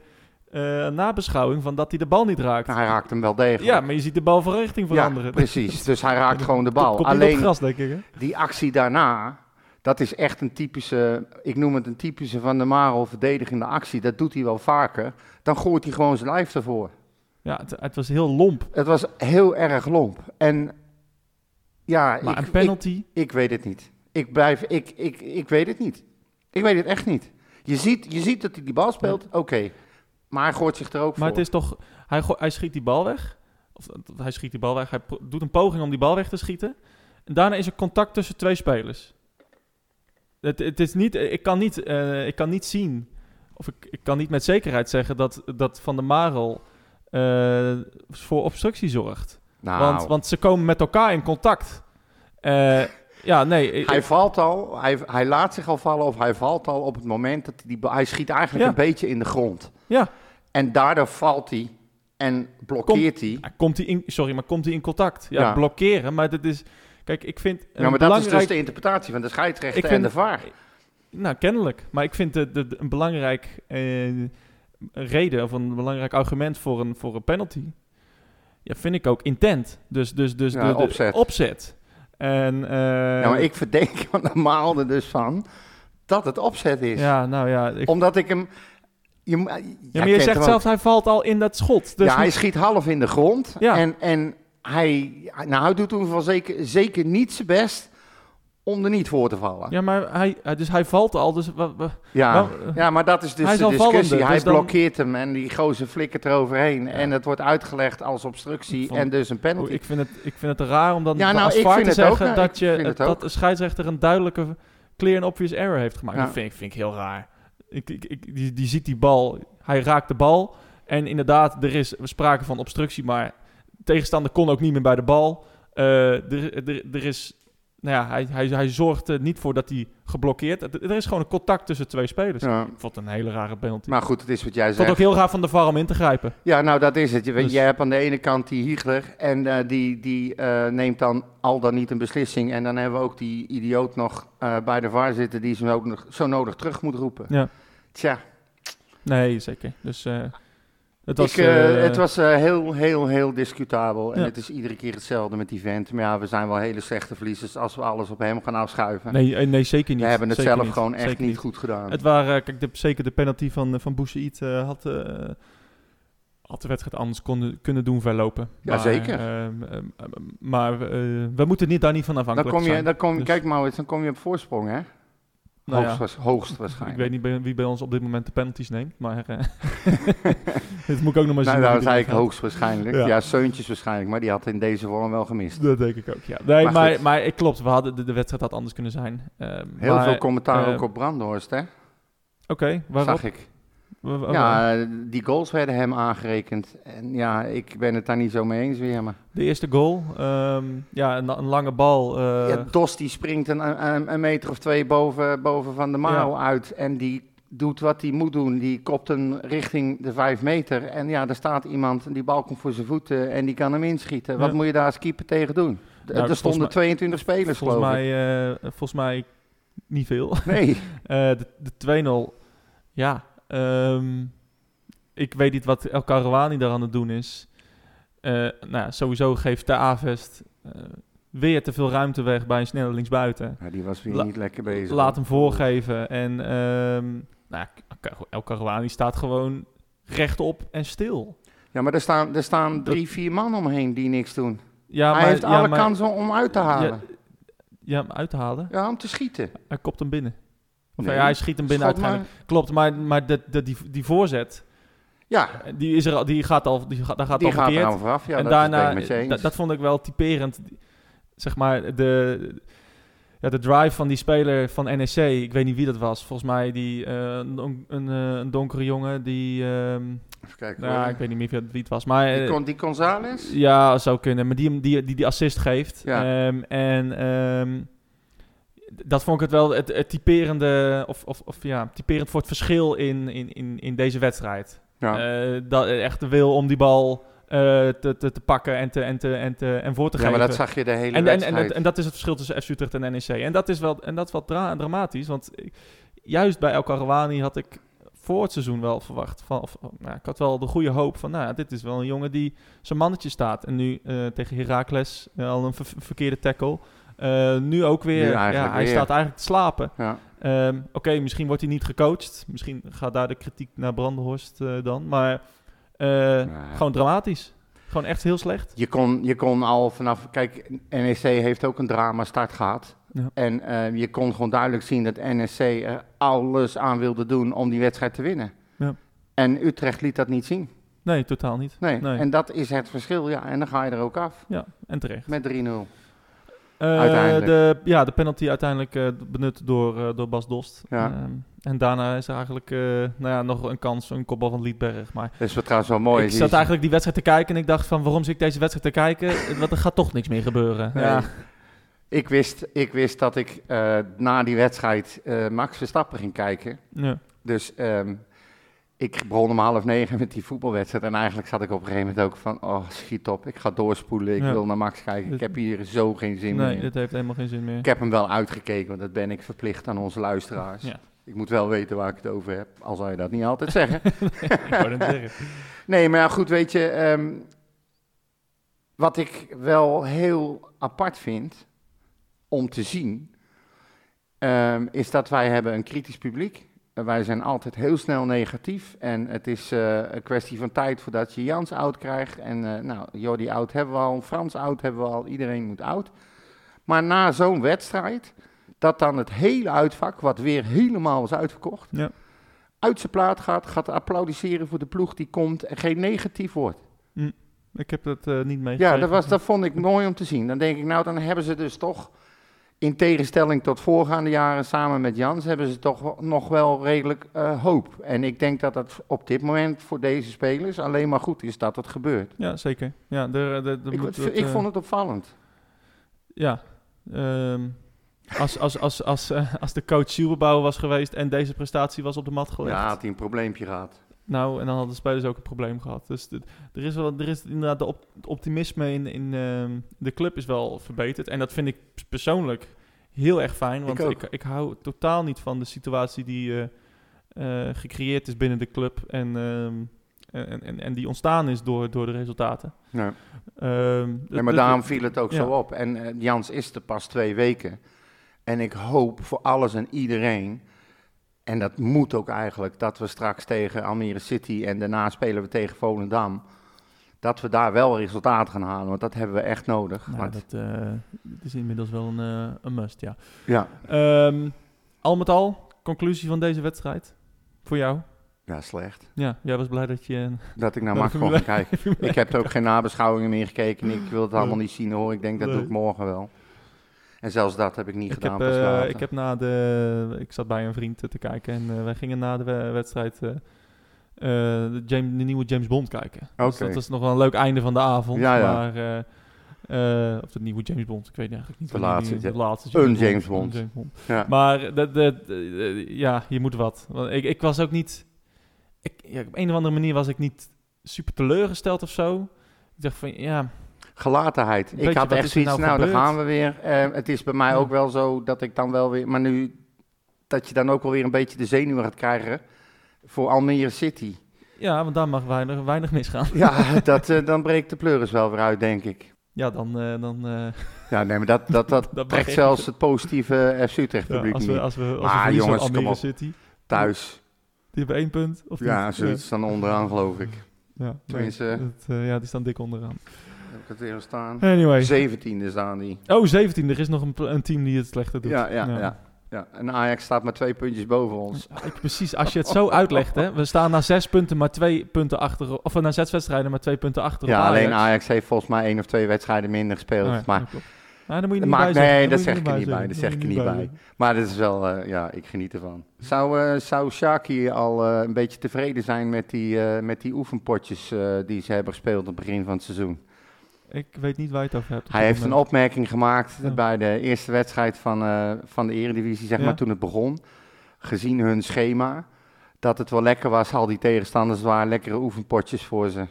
eh, nabeschouwing van dat hij de bal niet raakt.
hij raakt hem wel degelijk.
ja, maar je ziet de bal van richting
Ja,
veranderen.
precies. Dus hij raakt gewoon de bal.
Komt
Alleen
op gras, denk ik. Hè?
die actie daarna, dat is echt een typische, ik noem het een typische Van der Marel verdedigende actie. Dat doet hij wel vaker. Dan gooit hij gewoon zijn lijf ervoor.
Ja, het, het was heel lomp.
Het was heel erg lomp. En ja,
Maar
ik,
een penalty,
Ik, ik weet het niet. Ik, blijf, ik, ik, ik weet het niet. Ik weet het echt niet. Je ziet, je ziet dat hij die bal speelt, oké. Maar hij gooit zich er ook
maar
voor.
het is toch, hij, hij schiet die bal weg. Of hij schiet die bal weg, hij doet een poging om die bal weg te schieten. En daarna is er contact tussen twee spelers. Het, het is niet, ik, kan niet, eh, ik kan niet zien, of ik, ik kan niet met zekerheid zeggen dat, dat Van der Marel eh, voor obstructie zorgt.
nou,
Want, want ze komen met elkaar in contact. Eh, Ja, nee. eh,
Hij valt al, hij, hij laat zich al vallen of hij valt al op het moment dat hij hij schiet eigenlijk
Ja.
een beetje in de grond.
Ja.
En daardoor valt hij en blokkeert hij.
Komt hij in, sorry, maar komt hij in contact? Ja,
Ja.
blokkeren, maar dat is... Kijk, ik vind...
Ja, maar dat is dus de interpretatie van de scheidsrechter
vind-
en de VAR.
Nou, kennelijk. Maar ik vind de, de, de- een belangrijk eh, reden of een belangrijk argument voor een, voor een penalty... Ja, vind ik ook intent. Dus, dus, dus
Ja,
de, de
opzet.
opzet. En,
maar ik verdenk normaal er dus van dat het opzet is.
Ja, nou ja. Ik,
Omdat ik hem... Je, ja,
ja, maar je zegt zelf, hij valt al in dat schot. Dus
ja, hij schiet half in de grond.
Ja.
En, en hij, nou, hij doet toen van zeker, zeker niet zijn best om er niet voor te vallen. Ja,
Ja, maar hij, hij- dus hij valt al. Dus wa- wa-
ja,
Wel,
maar dat is dus
hij
de discussie.
vallende,
hij
dus dan-
blokkeert hem en die gozer flikkert eroverheen. En het wordt uitgelegd als obstructie
vond-
en dus een penalty.
Oh, ik, vind het, ik vind het raar om dan
Ja, nou,
als VAR te
ook,
zeggen dat, je, dat de scheidsrechter een duidelijke clear and obvious error heeft gemaakt.
Ja.
Dat vind, ik- vind ik heel raar. Ik, ik, ik, die, die ziet die bal, hij raakt de bal. En inderdaad, er is sprake van obstructie, maar tegenstander kon ook niet meer bij de bal. Eh, er, er, er is, nou ja, hij, hij, hij zorgt er niet voor dat hij geblokkeerd. Er, er is gewoon een contact tussen twee spelers.
Ja.
Ik vond het een hele rare penalty.
Maar goed, het is wat jij
ik vond
zegt.
ook heel raar van de VAR om in te grijpen.
Ja, nou dat is het. Je,
Dus-
je hebt aan de ene kant die Hiegler en eh, die, die eh, neemt dan al dan niet een beslissing. En dan hebben we ook die idioot nog bij de VAR zitten die ze ook nog zo nodig terug moet roepen.
Ja.
Tja,
Nee, zeker. Dus het was...
ik, eh,
eh,
het was eh, heel, heel, heel discutabel. En het is iedere keer hetzelfde met die vent. Maar ja, we zijn wel hele slechte verliezers als we alles op hem gaan afschuiven.
Nee, nee, zeker niet.
we hebben het
Zeker
zelf
niet.
gewoon echt niet goed gedaan.
Het waren, kijk, de, zeker de penalty van, van Boussaïd had, had de wedstrijd anders konden, kunnen doen verlopen.
Ja,
Maar,
zeker.
ehm, ehm, ehm, maar we moeten niet, daar niet van
dan
afhankelijk
kom je,
zijn.
dan kom,
Dus-
kijk Maurits, dan kom je op voorsprong, hè?
Nou ja,
hoogst, hoogst
ik
waarschijnlijk.
weet niet bij- wie bij ons op dit moment de penalties neemt, maar eh, dit moet ik ook nog maar zien.
Nou, dat is eigenlijk
gaat.
hoogstwaarschijnlijk.
Ja.
Ja, Seuntjes waarschijnlijk, maar die had in deze vorm wel gemist.
Dat denk ik ook, ja. Nee,
Maar
maar, ik klopt, we hadden, de, de wedstrijd had anders kunnen zijn. Ehm,
Heel
maar,
veel commentaar
eh,
ook op Brandhorst, hè?
Oké, waarop?
Zag ik. Ja, eh, die goals werden hem aangerekend. En ja, ik ben het daar niet zo mee eens weer. Maar
De eerste goal, ehm, ja, een, een lange bal. eh,
ja, Dos die springt een, een, een meter of twee boven, boven van de Maro uit. En die doet wat hij moet doen. Die kopt hem richting de vijf meter. En ja, er staat iemand en die bal komt voor zijn voeten en die kan hem inschieten. Wat
Ja.
moet je daar als keeper tegen doen? D-
Nou,
er stonden
mij-
22 spelers,
volgens, mij, eh, volgens mij niet veel.
Nee.
Eh, de de 2-0, ja. Ehm, ik weet niet wat El Karouani daar aan het doen is. Eh, nou, ja, sowieso geeft de Avest eh, weer te veel ruimte weg bij een snelle linksbuiten.
Ja, die was weer
La-
niet lekker bezig.
Laat hem voorgeven. En ehm, nou, ja, Ka- El Karouani staat gewoon rechtop en stil.
Ja, maar er staan, er staan drie, vier man omheen die niks doen.
Ja,
hij
maar,
heeft
ja,
alle
maar-
kansen om uit te halen.
Ja, ja, om uit te halen.
Ja, om te schieten.
Hij kopt hem binnen. Of
Nee,
ja, hij schiet hem binnen uiteindelijk. Klopt, maar, maar de, de, die, die voorzet,
Ja,
die, is er, al- die gaat al, die gaat, daar gaat
die
al
gaat
verkeerd.
aan vooraf. Ja,
en
dat
daarna, dat, vond ik wel typerend. Zeg maar, de, ja, de drive van die speler van NEC, ik weet niet wie dat was. Volgens mij die, eh, een, eh, een donkere jongen, die, ehm,
Even kijken
nou,
hoor.
ik weet niet meer wie het was. Maar,
Die,
eh,
Con- die Gonzales?
ja, zou kunnen. Maar die die, die, die assist geeft.
Ja.
Ehm, en ehm, dat vond ik het wel het, het typerende, of, of, of ja, typerend voor het verschil in, in, in, in deze wedstrijd.
Ja.
Eh, dat, echt de wil om die bal eh, te, te, te pakken en, te, en, te, en, te, en voor te
ja,
geven.
maar dat zag je de hele
en, en,
wedstrijd.
en, en dat is het verschil tussen FC Utrecht en NEC. En dat is wel, en dat is wel dra- dramatisch, want ik- juist bij El Karouani had ik voor het seizoen wel verwacht. Van, of, nou, ik had wel de goede hoop van, nou, ja, dit is wel een jongen die zijn mannetje staat. En nu eh, tegen Heracles eh, al een ver- verkeerde tackle. Eh, nu ook weer,
Nu
ja, hij
weer.
staat eigenlijk te slapen.
ja.
Ehm, Oké, misschien wordt hij niet gecoacht. Misschien gaat daar de kritiek naar Brandenhorst eh, dan. Maar eh,
Nee.
gewoon dramatisch. Gewoon echt heel slecht.
Je kon, je kon al vanaf... Kijk, NEC heeft ook een drama start gehad.
Ja.
En je kon gewoon duidelijk zien dat NEC er alles aan wilde doen om die wedstrijd te winnen.
Ja.
En Utrecht liet dat niet zien.
Nee, totaal niet.
Nee.
Nee.
En dat is het verschil. Ja, en dan ga je er ook af.
Ja, en terecht.
Met 3-0.
Eh,
Uiteindelijk.
De, ja, de penalty uiteindelijk eh, benut door, eh, door Bas Dost.
Ja.
En daarna is er eigenlijk eh, nou ja, nog een kans, een kopbal van Liedberg. Maar
Dat is wat trouwens wel mooi.
ik zat eigenlijk die wedstrijd te kijken en ik dacht van waarom zit ik deze wedstrijd te kijken? Want er gaat toch niks meer gebeuren.
Nee.
Ja.
Ik wist, ik wist dat ik eh, na die wedstrijd eh, Max Verstappen ging kijken.
Ja.
Dus ehm, ik begon om half negen met die voetbalwedstrijd. En eigenlijk zat ik op een gegeven moment ook van, oh schiet op, ik ga doorspoelen. Ik
Ja.
wil naar Max kijken. Ik heb hier zo geen zin
Nee,
meer.
dit heeft helemaal geen zin meer.
Ik heb hem wel uitgekeken, want dat ben ik verplicht aan onze luisteraars.
Ja.
Ik moet wel weten waar ik het over heb, al zou je dat niet altijd zeggen.
net zeggen.
Nee, maar ja, goed, weet je, ehm, wat ik wel heel apart vind om te zien, ehm, is dat wij hebben een kritisch publiek. Wij zijn altijd heel snel negatief en het is eh, een kwestie van tijd voordat je Jans oud krijgt. En eh, nou, Jordi oud hebben we al, Frans oud hebben we al, iedereen moet oud. Maar na zo'n wedstrijd, dat dan het hele uitvak, wat weer helemaal was uitverkocht,
Ja.
uit zijn plaat gaat, gaat applaudisseren voor de ploeg die komt en geen negatief woord.
Ik heb dat eh, niet meegekregen.
Ja, dat, was, dat vond ik mooi om te zien. Dan denk ik, nou, dan hebben ze dus toch, in tegenstelling tot voorgaande jaren samen met Jans, hebben ze toch nog wel redelijk eh, hoop. En ik denk dat dat op dit moment voor deze spelers alleen maar goed is dat het gebeurt.
Ja, zeker. Ja, er, er
Ik,
moet
ik,
wat, eh,
vond het opvallend.
Ja. ehm, als, als, als, als, eh, als de coach Silberbouw was geweest en deze prestatie was op de mat gelegd.
Ja, had hij een probleempje gehad.
Nou, en dan hadden de spelers ook een probleem gehad. Dus er is, wel, er is inderdaad de op- het optimisme in, in ehm, de club is wel verbeterd. En dat vind ik persoonlijk heel erg fijn. Want ik, ik, hou totaal niet van de situatie die eh, eh, gecreëerd is binnen de club. En, ehm, en, en, en die ontstaan is door, door de resultaten.
Nee.
Ehm,
Nee, maar daarom viel het ook
ja.
zo op. En eh, Jans is er pas twee weken. En ik hoop voor alles en iedereen, en dat moet ook eigenlijk, dat we straks tegen Almere City en daarna spelen we tegen Volendam, dat we daar wel resultaat gaan halen, want dat hebben we echt nodig.
Nou,
Want-
dat, eh, dat is inmiddels wel een, eh, een must, ja.
ja.
Ehm, al met al, conclusie van deze wedstrijd. Voor jou?
ja, slecht.
Ja, jij was blij dat je...
Dat ik naar Max kon kijken. Ik heb er ook geen nabeschouwingen meer gekeken. Ik wil het allemaal niet zien hoor. Ik denk dat
Nee.
doe ik morgen wel. En zelfs dat heb ik niet
Ik
gedaan.
heb, eh, ik heb na de... Ik zat bij een vriend te kijken en eh, wij gingen na de we- wedstrijd eh, de, James, de nieuwe James Bond kijken. Dus
Oké.
dat was nog wel een leuk einde van de avond.
Ja, ja.
Maar, of de nieuwe James Bond, ik weet eigenlijk niet.
De laatste,
de laatste
Een James Bond.
Een James Bond.
Ja.
Maar de, de, de- ja, je moet wat. Want ik, ik was ook niet... Ik, ja, op een of andere manier was ik niet super teleurgesteld of zo. Ik dacht van, ja...
Gelatenheid. Ik had echt zoiets,
nou
nou, daar gaan we weer. Eh, het is bij mij
Ja.
ook wel zo dat ik dan wel weer... Maar nu, dat je dan ook wel weer een beetje de zenuwen gaat krijgen voor Almere City.
Ja, want daar mag weinig, weinig misgaan.
Ja, dat, eh, dan breekt de pleuris wel weer uit, denk ik.
Ja, dan... eh, dan
Ja, nee, maar dat, dat, dat, trekt zelfs het positieve FC Utrecht
ja,
publiek
als we,
niet.
als we, als we verliezen
jongens,
Almere
op.
City,
Thuis,
die hebben één punt. Of
ja, zoiets dan onderaan geloof ik.
Ja, nee, het, ja, die staan dik onderaan.
Heb ik het weer staan?
Anyway.
17e staan die.
Oh, 17. Er is nog een, een team die het slechter doet.
Ja, ja, ja. ja. En Ajax staat maar twee puntjes boven ons.
Precies, als je het zo uitlegt, hè. We staan na zes punten, maar twee punten achter... Of na zes wedstrijden, maar twee punten achter
Ja,
op
alleen Ajax heeft volgens mij één of twee wedstrijden minder gespeeld.
Ja,
maar
dat. Nou, daar moet je
Dat
niet bij
nee, dat zeg ik er niet bij, dat zeg ik er niet bij. Maar dit is wel, eh, ja, ik geniet ervan. Zou, eh zou Shaki al eh, een beetje tevreden zijn met die, met die oefenpotjes die ze hebben gespeeld aan het begin van het seizoen?
Ik weet niet waar je het over hebt.
Hij heeft een opmerking gemaakt
Ja.
bij de eerste wedstrijd van, eh, van de Eredivisie, zeg
Ja.
maar, toen het begon. Gezien hun schema, dat het wel lekker was, al die tegenstanders waren lekkere oefenpotjes voor ze.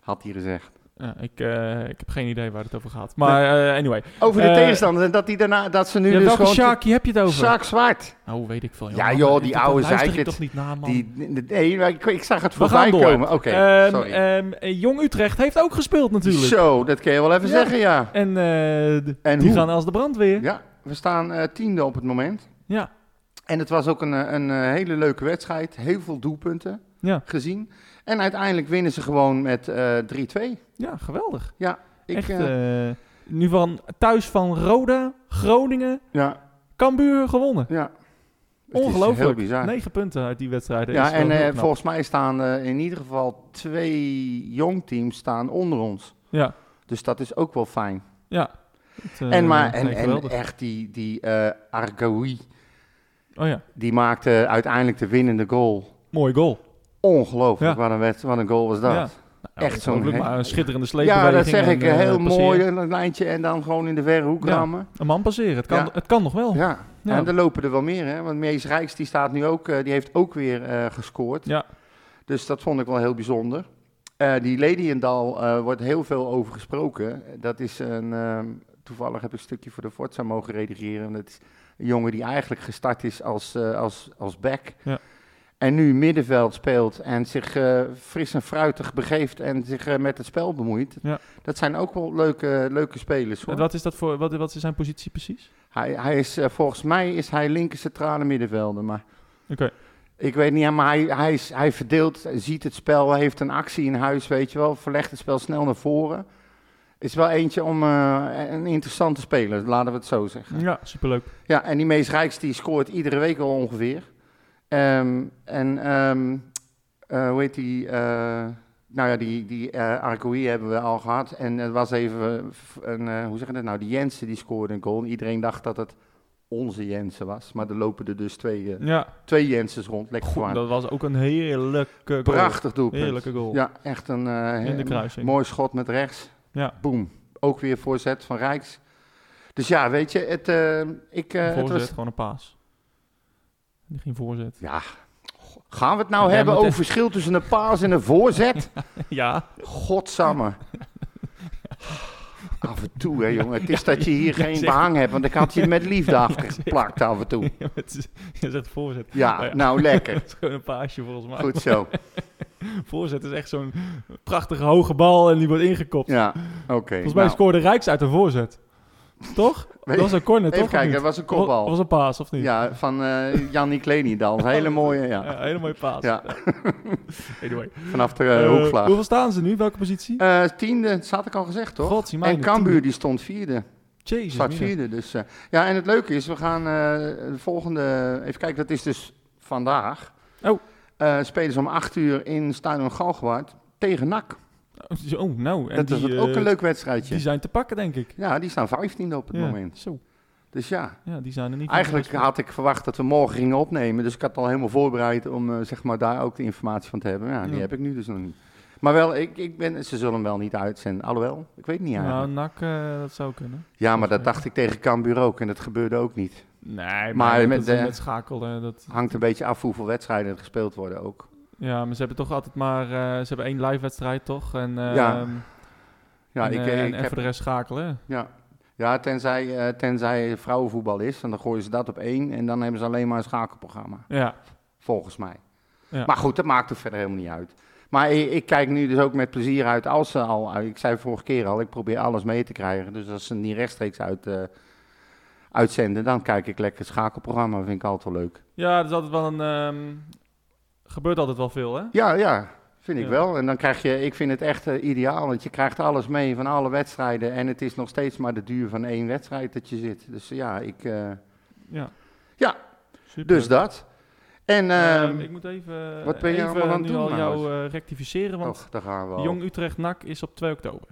Had hij gezegd.
Ja, ik, eh, ik heb geen idee waar het over gaat. Maar eh, anyway.
Over de
Eh,
tegenstanders en dat, die daarna, dat ze nu
Ja,
dus
welke. Shaki heb je het over?
Zak zwart.
Oh, weet ik veel.
Ja,
man.
joh, die oude zeikert,
toch niet na, man.
Die, nee, maar ik, ik zag het voorbij komen. Oké,
Ehm,
sorry.
ehm, eh, Jong Utrecht heeft ook gespeeld natuurlijk.
Zo, dat kun je wel even
Ja.
zeggen, ja.
En,
En
die
hoe?
gaan als de brandweer.
Ja, we staan tiende op het moment.
Ja,
En het was ook een, een hele leuke wedstrijd. Heel veel doelpunten
ja,
gezien. En uiteindelijk winnen ze gewoon met eh 3-2.
ja geweldig.
Ja, ik,
Echt,
eh,
eh, nu van thuis van Roda, Groningen,
ja,
Cambuur gewonnen.
ja. Het
Ongelooflijk.
heel bizar.
Negen punten uit die wedstrijden.
ja, en eh, volgens mij staan eh, in ieder geval twee jongteams staan onder ons.
Ja,
Dus dat is ook wel fijn.
ja. Het, eh,
en maar, en, echt die, die eh Argaoui,
Oh ja,
die maakte uiteindelijk de winnende goal.
mooie goal.
Ongelooflijk,
Ja.
wat, een wat een goal was dat.
Ja.
Echt zo'n
een schitterende
Ja,
sleepbeweging.
dat zeg
en,
ik.
eh,
heel
passeren.
mooi, een lijntje en dan gewoon in de verre hoek
Ja.
rammen.
Een man passeren, het kan,
Ja.
het kan nog wel.
Ja.
Ja.
en er lopen er wel meer, hè. Want Mees Rijks, die staat nu ook, eh, die heeft ook weer eh, gescoord.
Ja.
Dus dat vond ik wel heel bijzonder. Eh, die Lediendal eh wordt heel veel over gesproken. Dat is een, ehm, toevallig heb ik een stukje voor de Forza mogen redigeren. Dat is een jongen die eigenlijk gestart is als, eh, als, als back.
Ja.
En nu middenveld speelt en zich eh, fris en fruitig begeeft en zich eh, met het spel bemoeit.
Ja.
Dat zijn ook wel leuke, leuke spelers. Hoor.
En wat is dat voor, wat, wat is zijn positie precies?
Hij, hij is, eh, volgens mij is hij linker centrale middenvelder, maar
Oké.
ik weet niet, maar hij, hij, is, hij verdeelt, ziet het spel, heeft een actie in huis, weet je wel, verlegt het spel snel naar voren. Is wel eentje om een interessante speler, laten we het zo zeggen.
Ja, superleuk.
Ja, en die Mees Rijks die scoort iedere week al ongeveer. Ehm, en ehm, eh, hoe heet die? eh, nou ja, die, die Arcoï hebben we al gehad. En het was even een, hoe zeg je dat nou? Die Jensen die scoorde een goal. En iedereen dacht dat het onze Jensen was. Maar er lopen er dus twee,
Ja,
twee Jensens rond. Lekker
goed, dat was ook een heerlijke goal.
Prachtig doelpunt.
Heerlijke goal.
Ja, echt een
In de kruising.
mooi schot met rechts.
Ja.
Boom. Ook weer voorzet van Rijks. Dus ja, weet je, het, ik, het
voorzet,
was
gewoon een paas. Die ging voorzet.
Ja, gaan we het nou hebben over
echt-
verschil tussen een paas en een voorzet?
ja,
Godsamme. Af en toe, hè, jongen. Het is dat je hier geen behang hebt, want ik had je met liefde afgeplakt af en toe.
het is- je zegt voorzet.
Ja,
Oh ja.
nou lekker.
Het is gewoon een paasje volgens mij.
Goed zo.
Voorzet is echt zo'n prachtige hoge bal en die wordt ingekopt.
Ja, oké.
volgens mij
nou,
scoorde Rijks uit een voorzet. Toch? Dat was een corner, toch?
Even kijken, dat was een kopbal.
was een paas, of niet?
Ja, van eh Jannik Leniedal. Een hele mooie, ja.
Ja, hele mooie paas.
Ja.
Anyway.
Vanaf de eh,
Eh,
hoekvlag.
hoeveel staan ze nu? Welke positie?
Eh, tiende, dat had ik al gezegd, toch?
God,
en Cambuur die stond vierde.
Jezus,
Staat vierde. Dus, eh, ja, en het leuke is, we gaan eh, de volgende... Even kijken, dat is dus vandaag.
Oh.
Eh, spelen ze om acht uur in Stadion Galgenwaard tegen NAC.
Oh, nou. En
dat
die,
is
eh,
ook een leuk wedstrijdje.
Die zijn te pakken, denk ik.
Ja, die staan vijftiende op het
Ja,
moment.
Zo.
Dus ja,
Ja, die zijn er niet.
eigenlijk had ik verwacht dat we morgen gingen opnemen. Dus ik had al helemaal voorbereid om eh, zeg maar, daar ook de informatie van te hebben. Ja, die
Ja.
heb ik nu dus nog niet. Maar wel, ik, ik ben, ze zullen hem wel niet uitzenden. Alhoewel, ik weet niet
Nou,
eigenlijk.
NAC, eh, dat zou kunnen.
ja, maar dat dacht ik tegen Cambuur ook en dat gebeurde ook niet.
Nee, maar,
Maar
met,
met
dat,
de-
met schakelen, dat...
Hangt een beetje af hoeveel wedstrijden er gespeeld worden ook.
Ja, maar ze hebben toch altijd maar... eh, ze hebben één live wedstrijd, toch? En,
Ja.
ehm,
Ja,
en,
ik,
eh, en,
ik
en
heb,
voor de rest schakelen.
ja. ja tenzij, eh, tenzij vrouwenvoetbal is, en dan gooien ze dat op één en dan hebben ze alleen maar een schakelprogramma,
Ja.
volgens mij.
Ja.
Maar goed, dat maakt er verder helemaal niet uit. Maar ik, ik kijk nu dus ook met plezier uit als ze al, ik zei vorige keer al, ik probeer alles mee te krijgen. Dus als ze niet rechtstreeks uit, uitzenden, dan kijk ik lekker het schakelprogramma, vind ik altijd wel leuk.
Ja, dat is altijd wel een... ehm, gebeurt altijd wel veel, hè?
Ja, ja, vind ik
Ja.
wel. En dan krijg je, ik vind het echt eh, ideaal, want je krijgt alles mee van alle wedstrijden. En het is nog steeds maar de duur van één wedstrijd dat je zit. Dus ja, ik, eh,
Ja.
Ja,
Super.
dus dat. En,
Ehm,
ehm
ik moet even,
wat ben je
even
allemaal aan het doen,
al jou eh, rectificeren, want
och, daar gaan we al.
Jong Utrecht NAC is op 2 oktober.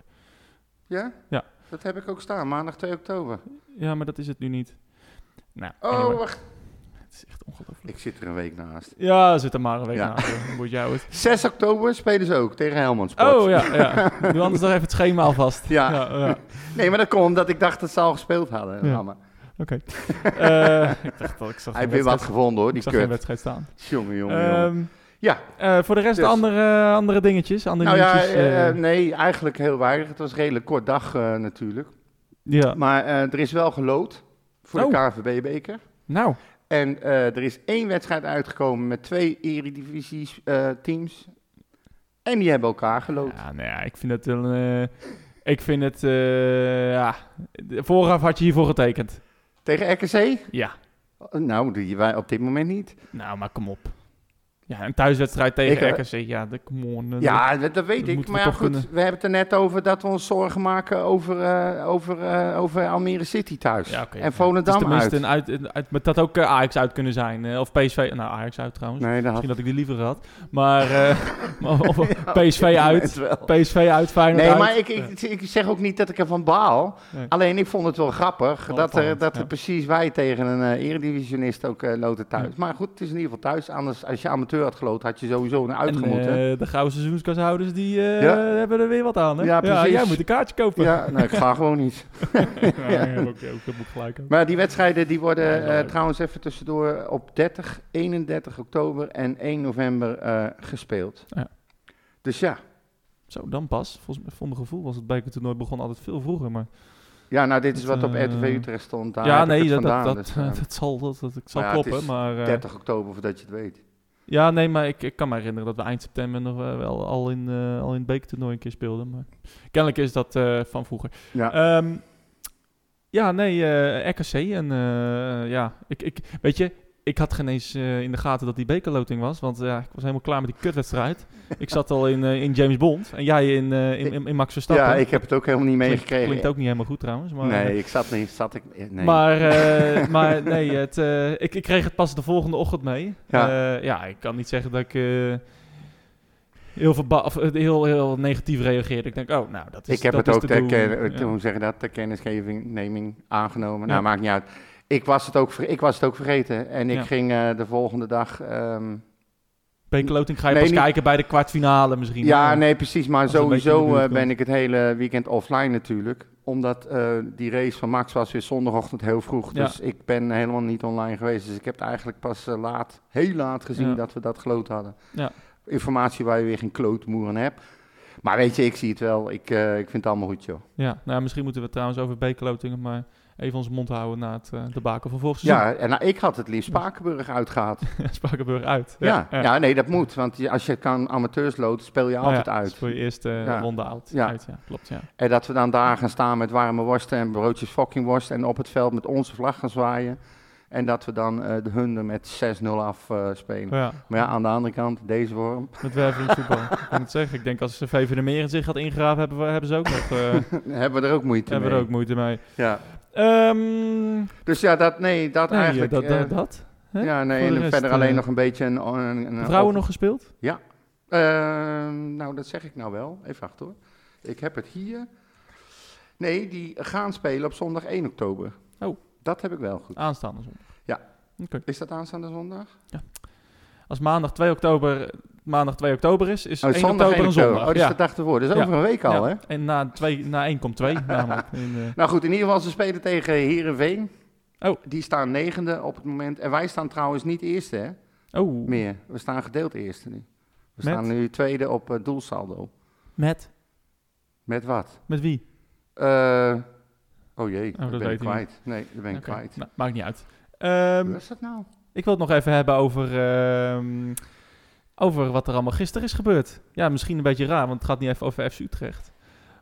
Ja?
Ja.
Dat heb ik ook staan, maandag 2 oktober.
Ja, maar dat is het nu niet. Nou,
Oh,
anyway,
wacht.
Het is echt ongelooflijk.
Ik zit er een week naast.
Ja, zit er maar een week
Ja.
na. Dan moet jou het.
6 oktober spelen ze ook tegen Helmond Sport.
Oh ja, ja. Doe anders nog even het schema alvast.
Ja.
ja, ja.
Nee, maar dat komt omdat ik dacht dat ze al gespeeld hadden.
Ja. Oké. Eh, ik dacht dat ik zag
Hij heeft weer wat gevonden hoor,
Ik
die
zag geen
kut.
wedstrijd staan.
Jongen, jongen.
Ehm,
Ja,
eh, voor de rest
Dus.
andere, andere dingetjes, andere
nou ja, eh,
eh,
nee, eigenlijk heel weinig. Het was een redelijk kort dag eh, natuurlijk.
ja.
Maar eh, er is wel gelood voor
Oh.
de KNVB-beker.
Nou,
En eh, er is één wedstrijd uitgekomen met twee eredivisie-teams. en die hebben elkaar gelood.
ja, nou ja, ik vind het een... eh, ik vind het... eh, ja, vooraf had je hiervoor getekend.
Tegen RKC?
Ja.
Nou, die wij op dit moment niet.
Nou, maar kom op. Ja, een thuiswedstrijd tegen
Ik, eh,
RKC, ja, dat, come on.
Ja, dat, dat weet
dat
ik.
we
Maar ja,
toch
goed,
kunnen.
we hebben het er net over dat we ons zorgen maken over, eh, over, eh, over Almere City thuis.
Ja.
En Volendam
tenminste
uit.
Een uit, een uit, met dat ook eh, Ajax uit kunnen zijn. of PSV. Nou, Ajax uit trouwens.
Nee, dat had
Misschien dat ik die liever had. Maar of, PSV uit. PSV uit, Feyenoord
Nee,
uit.
maar ik, ik, ik zeg ook niet dat ik ervan baal.
Nee.
Alleen ik vond het wel grappig
Wel
dat, er, dat er precies wij tegen een eredivisionist ook loten thuis. Maar goed, het is in ieder geval thuis. Anders als je amateur amateur had geloten, had je sowieso een uit
En,
moeten.
eh, de gouden seizoenskashouders, die eh,
Ja.
hebben er weer wat aan, hè?
Ja, precies.
jij moet een kaartje kopen.
ja, nou, ik ga gewoon niet. Maar die wedstrijden die worden eh, trouwens even tussendoor op 30, 31 oktober en 1 november gespeeld.
Ja.
Dus ja.
Zo, dan pas. Volgens mij, voor mijn gevoel was het bekertoernooi begon altijd veel vroeger, maar...
ja, nou dit is wat op RTV Utrecht stond. Daar
ja, nee,
het
dat, dat,
vandaan,
dat,
dus,
dat zal, dat, dat, zal
ja, het
kloppen, maar... eh,
30 oktober voordat je het weet.
Ja, nee, maar ik, ik kan me herinneren dat we eind september nog eh, wel al in, eh, al in het bekertoernooi een keer speelden. Maar kennelijk is dat eh, van vroeger.
Ja.
Ehm, ja, nee, RKC. En ja, ik, ik, weet je, ik had geen eens eh, in de gaten dat die bekerloting was. Want ja, ik was helemaal klaar met die kutwedstrijd. ik zat al in, eh, in James Bond en jij in, eh, in, in, in Max Verstappen.
ja, ik heb het ook helemaal niet meegekregen.
Klinkt ook niet helemaal goed trouwens. Maar,
nee, ik zat niet. Zat ik, nee.
maar, maar nee, het, ik, ik kreeg het pas de volgende ochtend mee.
Ja.
Ja, ik kan niet zeggen dat ik heel, of, heel, heel negatief reageerde. Ik denk, oh, nou, dat is
ik heb
dat
het ook,
te
ter,
Ja.
hoe zeg je dat, ter kennisgeving neming aangenomen.
Ja.
Nou, maakt niet uit. Ik was het ook, ik was het ook vergeten. En ik
Ja.
ging eh, de volgende dag...
Bekerloting ga je
Nee,
pas
niet-
kijken bij de kwartfinale misschien.
Ja,
hè?
nee, precies. Maar
het
sowieso eh, ben ik het hele weekend offline natuurlijk. Omdat eh, die race van Max was weer zondagochtend heel vroeg.
Ja.
Dus ik ben helemaal niet online geweest. Dus ik heb het eigenlijk pas eh, laat, heel laat gezien
Ja.
dat we dat geloot hadden.
Ja.
Informatie waar je weer geen klootmoer aan hebt. Maar weet je, ik zie het wel. Ik, eh, ik vind het allemaal goed, joh.
Ja, nou, misschien moeten we trouwens over bekerlotingen maar even onze mond houden na het eh debakel van vorig seizoen.
Ja, en nou, ik had het liefst Spakenburg uitgehaald.
Spakenburg uit.
Ja, ja. nee, dat moet. Want als je kan amateurs loten, speel je
Oh
altijd uit.
voor je eerste
Ja.
ronde uit.
Ja.
klopt, ja.
En dat we dan daar gaan staan met warme worsten en broodjes fucking worst. En op het veld met onze vlag gaan zwaaien. En dat we dan eh, de hunden met 6-0 afspelen.
ja.
Maar ja, aan de andere kant, deze worm.
Met wervelingsvoetbal. ik kan het zeggen. Ik denk als de VV de Meren zich gaat ingraven, hebben, we, hebben ze ook nog
hebben we er ook moeite
hebben we
mee.
er ook moeite mee.
Ja.
Ehm,
Dus ja, dat, nee, dat
nee,
eigenlijk.
dat,
eh,
dat, dat. hè?
ja, nee, en verder alleen
eh,
nog een beetje een... een, een
Vrouwen
op-
nog gespeeld?
Eh, nou, dat zeg ik nou wel. Even wachten hoor. Ik heb het hier. Nee, die gaan spelen op zondag 1 oktober.
Oh.
Dat heb ik wel goed.
Aanstaande zondag.
Ja. Is dat aanstaande zondag?
Als maandag 2 oktober, maandag 2 oktober is, is
Oh,
1
zondag
oktober
1
een
oktober.
zondag.
Oh, dat is
ja.
de dag ervoor. Dat is
Ja.
over een week al,
Ja.
hè?
En na, twee, na 1 komt 2 namelijk. In, eh,
Nou goed, in ieder geval, ze spelen tegen Herenveen.
Oh.
Die staan negende op het moment. En wij staan trouwens niet eerste, hè?
oh,
Meer. We staan gedeeld eerste nu. We
Met?
staan nu tweede op eh, doelsaldo.
met?
Met wat?
Met wie?
Eh, oh jee,
dat
ben ik kwijt. Nee, dat ben ik kwijt.
nou, maakt niet uit. Ehm,
Wat is dat nou?
ik wil het nog even hebben over, ehm, over wat er allemaal gisteren is gebeurd. Ja, misschien een beetje raar, want het gaat niet even over FC Utrecht.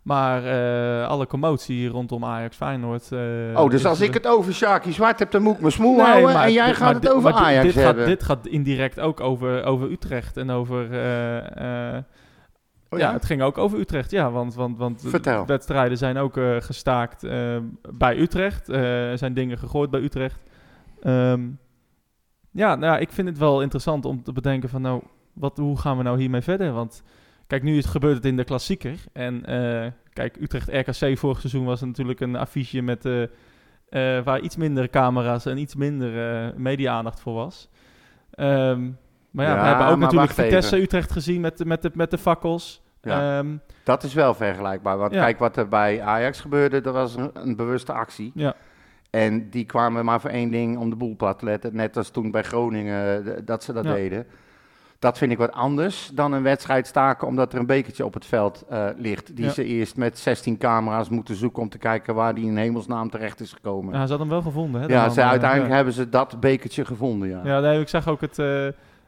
Maar eh, alle commotie rondom Ajax Feyenoord. eh,
Oh, dus als ik het over Shaki Zwart heb, dan moet ik me smoel
Nee,
houden.
maar
En jij
dit-
gaat het
dit-
over
maar dit-
Ajax
dit gaat,
hebben.
dit gaat indirect ook over, over Utrecht en over... eh,
Oh,
ja? het ging ook over Utrecht, ja. Want, want, want
Vertel.
wedstrijden zijn ook gestaakt bij Utrecht. Er zijn dingen gegooid bij Utrecht. Ehm, ja, nou ja, ik vind het wel interessant om te bedenken van... nou, wat, hoe gaan we nou hiermee verder? Want kijk, nu is, gebeurt het in de klassieker. En eh, kijk, Utrecht-RKC vorig seizoen was natuurlijk een affiche met... eh, eh, waar iets minder camera's en iets minder media-aandacht voor was. Ehm, maar ja,
Ja,
we hebben ook natuurlijk
wacht
Vitesse
even.
Utrecht gezien met, de- met, de, met de fakkels.
Ja.
Ehm,
Dat is wel vergelijkbaar. Want
Ja.
kijk wat er bij Ajax gebeurde, dat was een, een bewuste actie.
ja.
En die kwamen maar voor één ding om de boel plat te letten. Net als toen bij Groningen dat ze dat
Ja.
deden. Dat vind ik wat anders dan een wedstrijd staken omdat er een bekertje op het veld eh, ligt. Die
Ja.
ze eerst met 16 camera's moeten zoeken om te kijken waar die in hemelsnaam terecht is gekomen.
Ja,
Ja,
ze hadden hem wel gevonden. Hè, man,
ze,
eh,
uiteindelijk
ja.
hebben ze dat bekertje gevonden, ja.
Ja, nee, ik zag ook het. eh,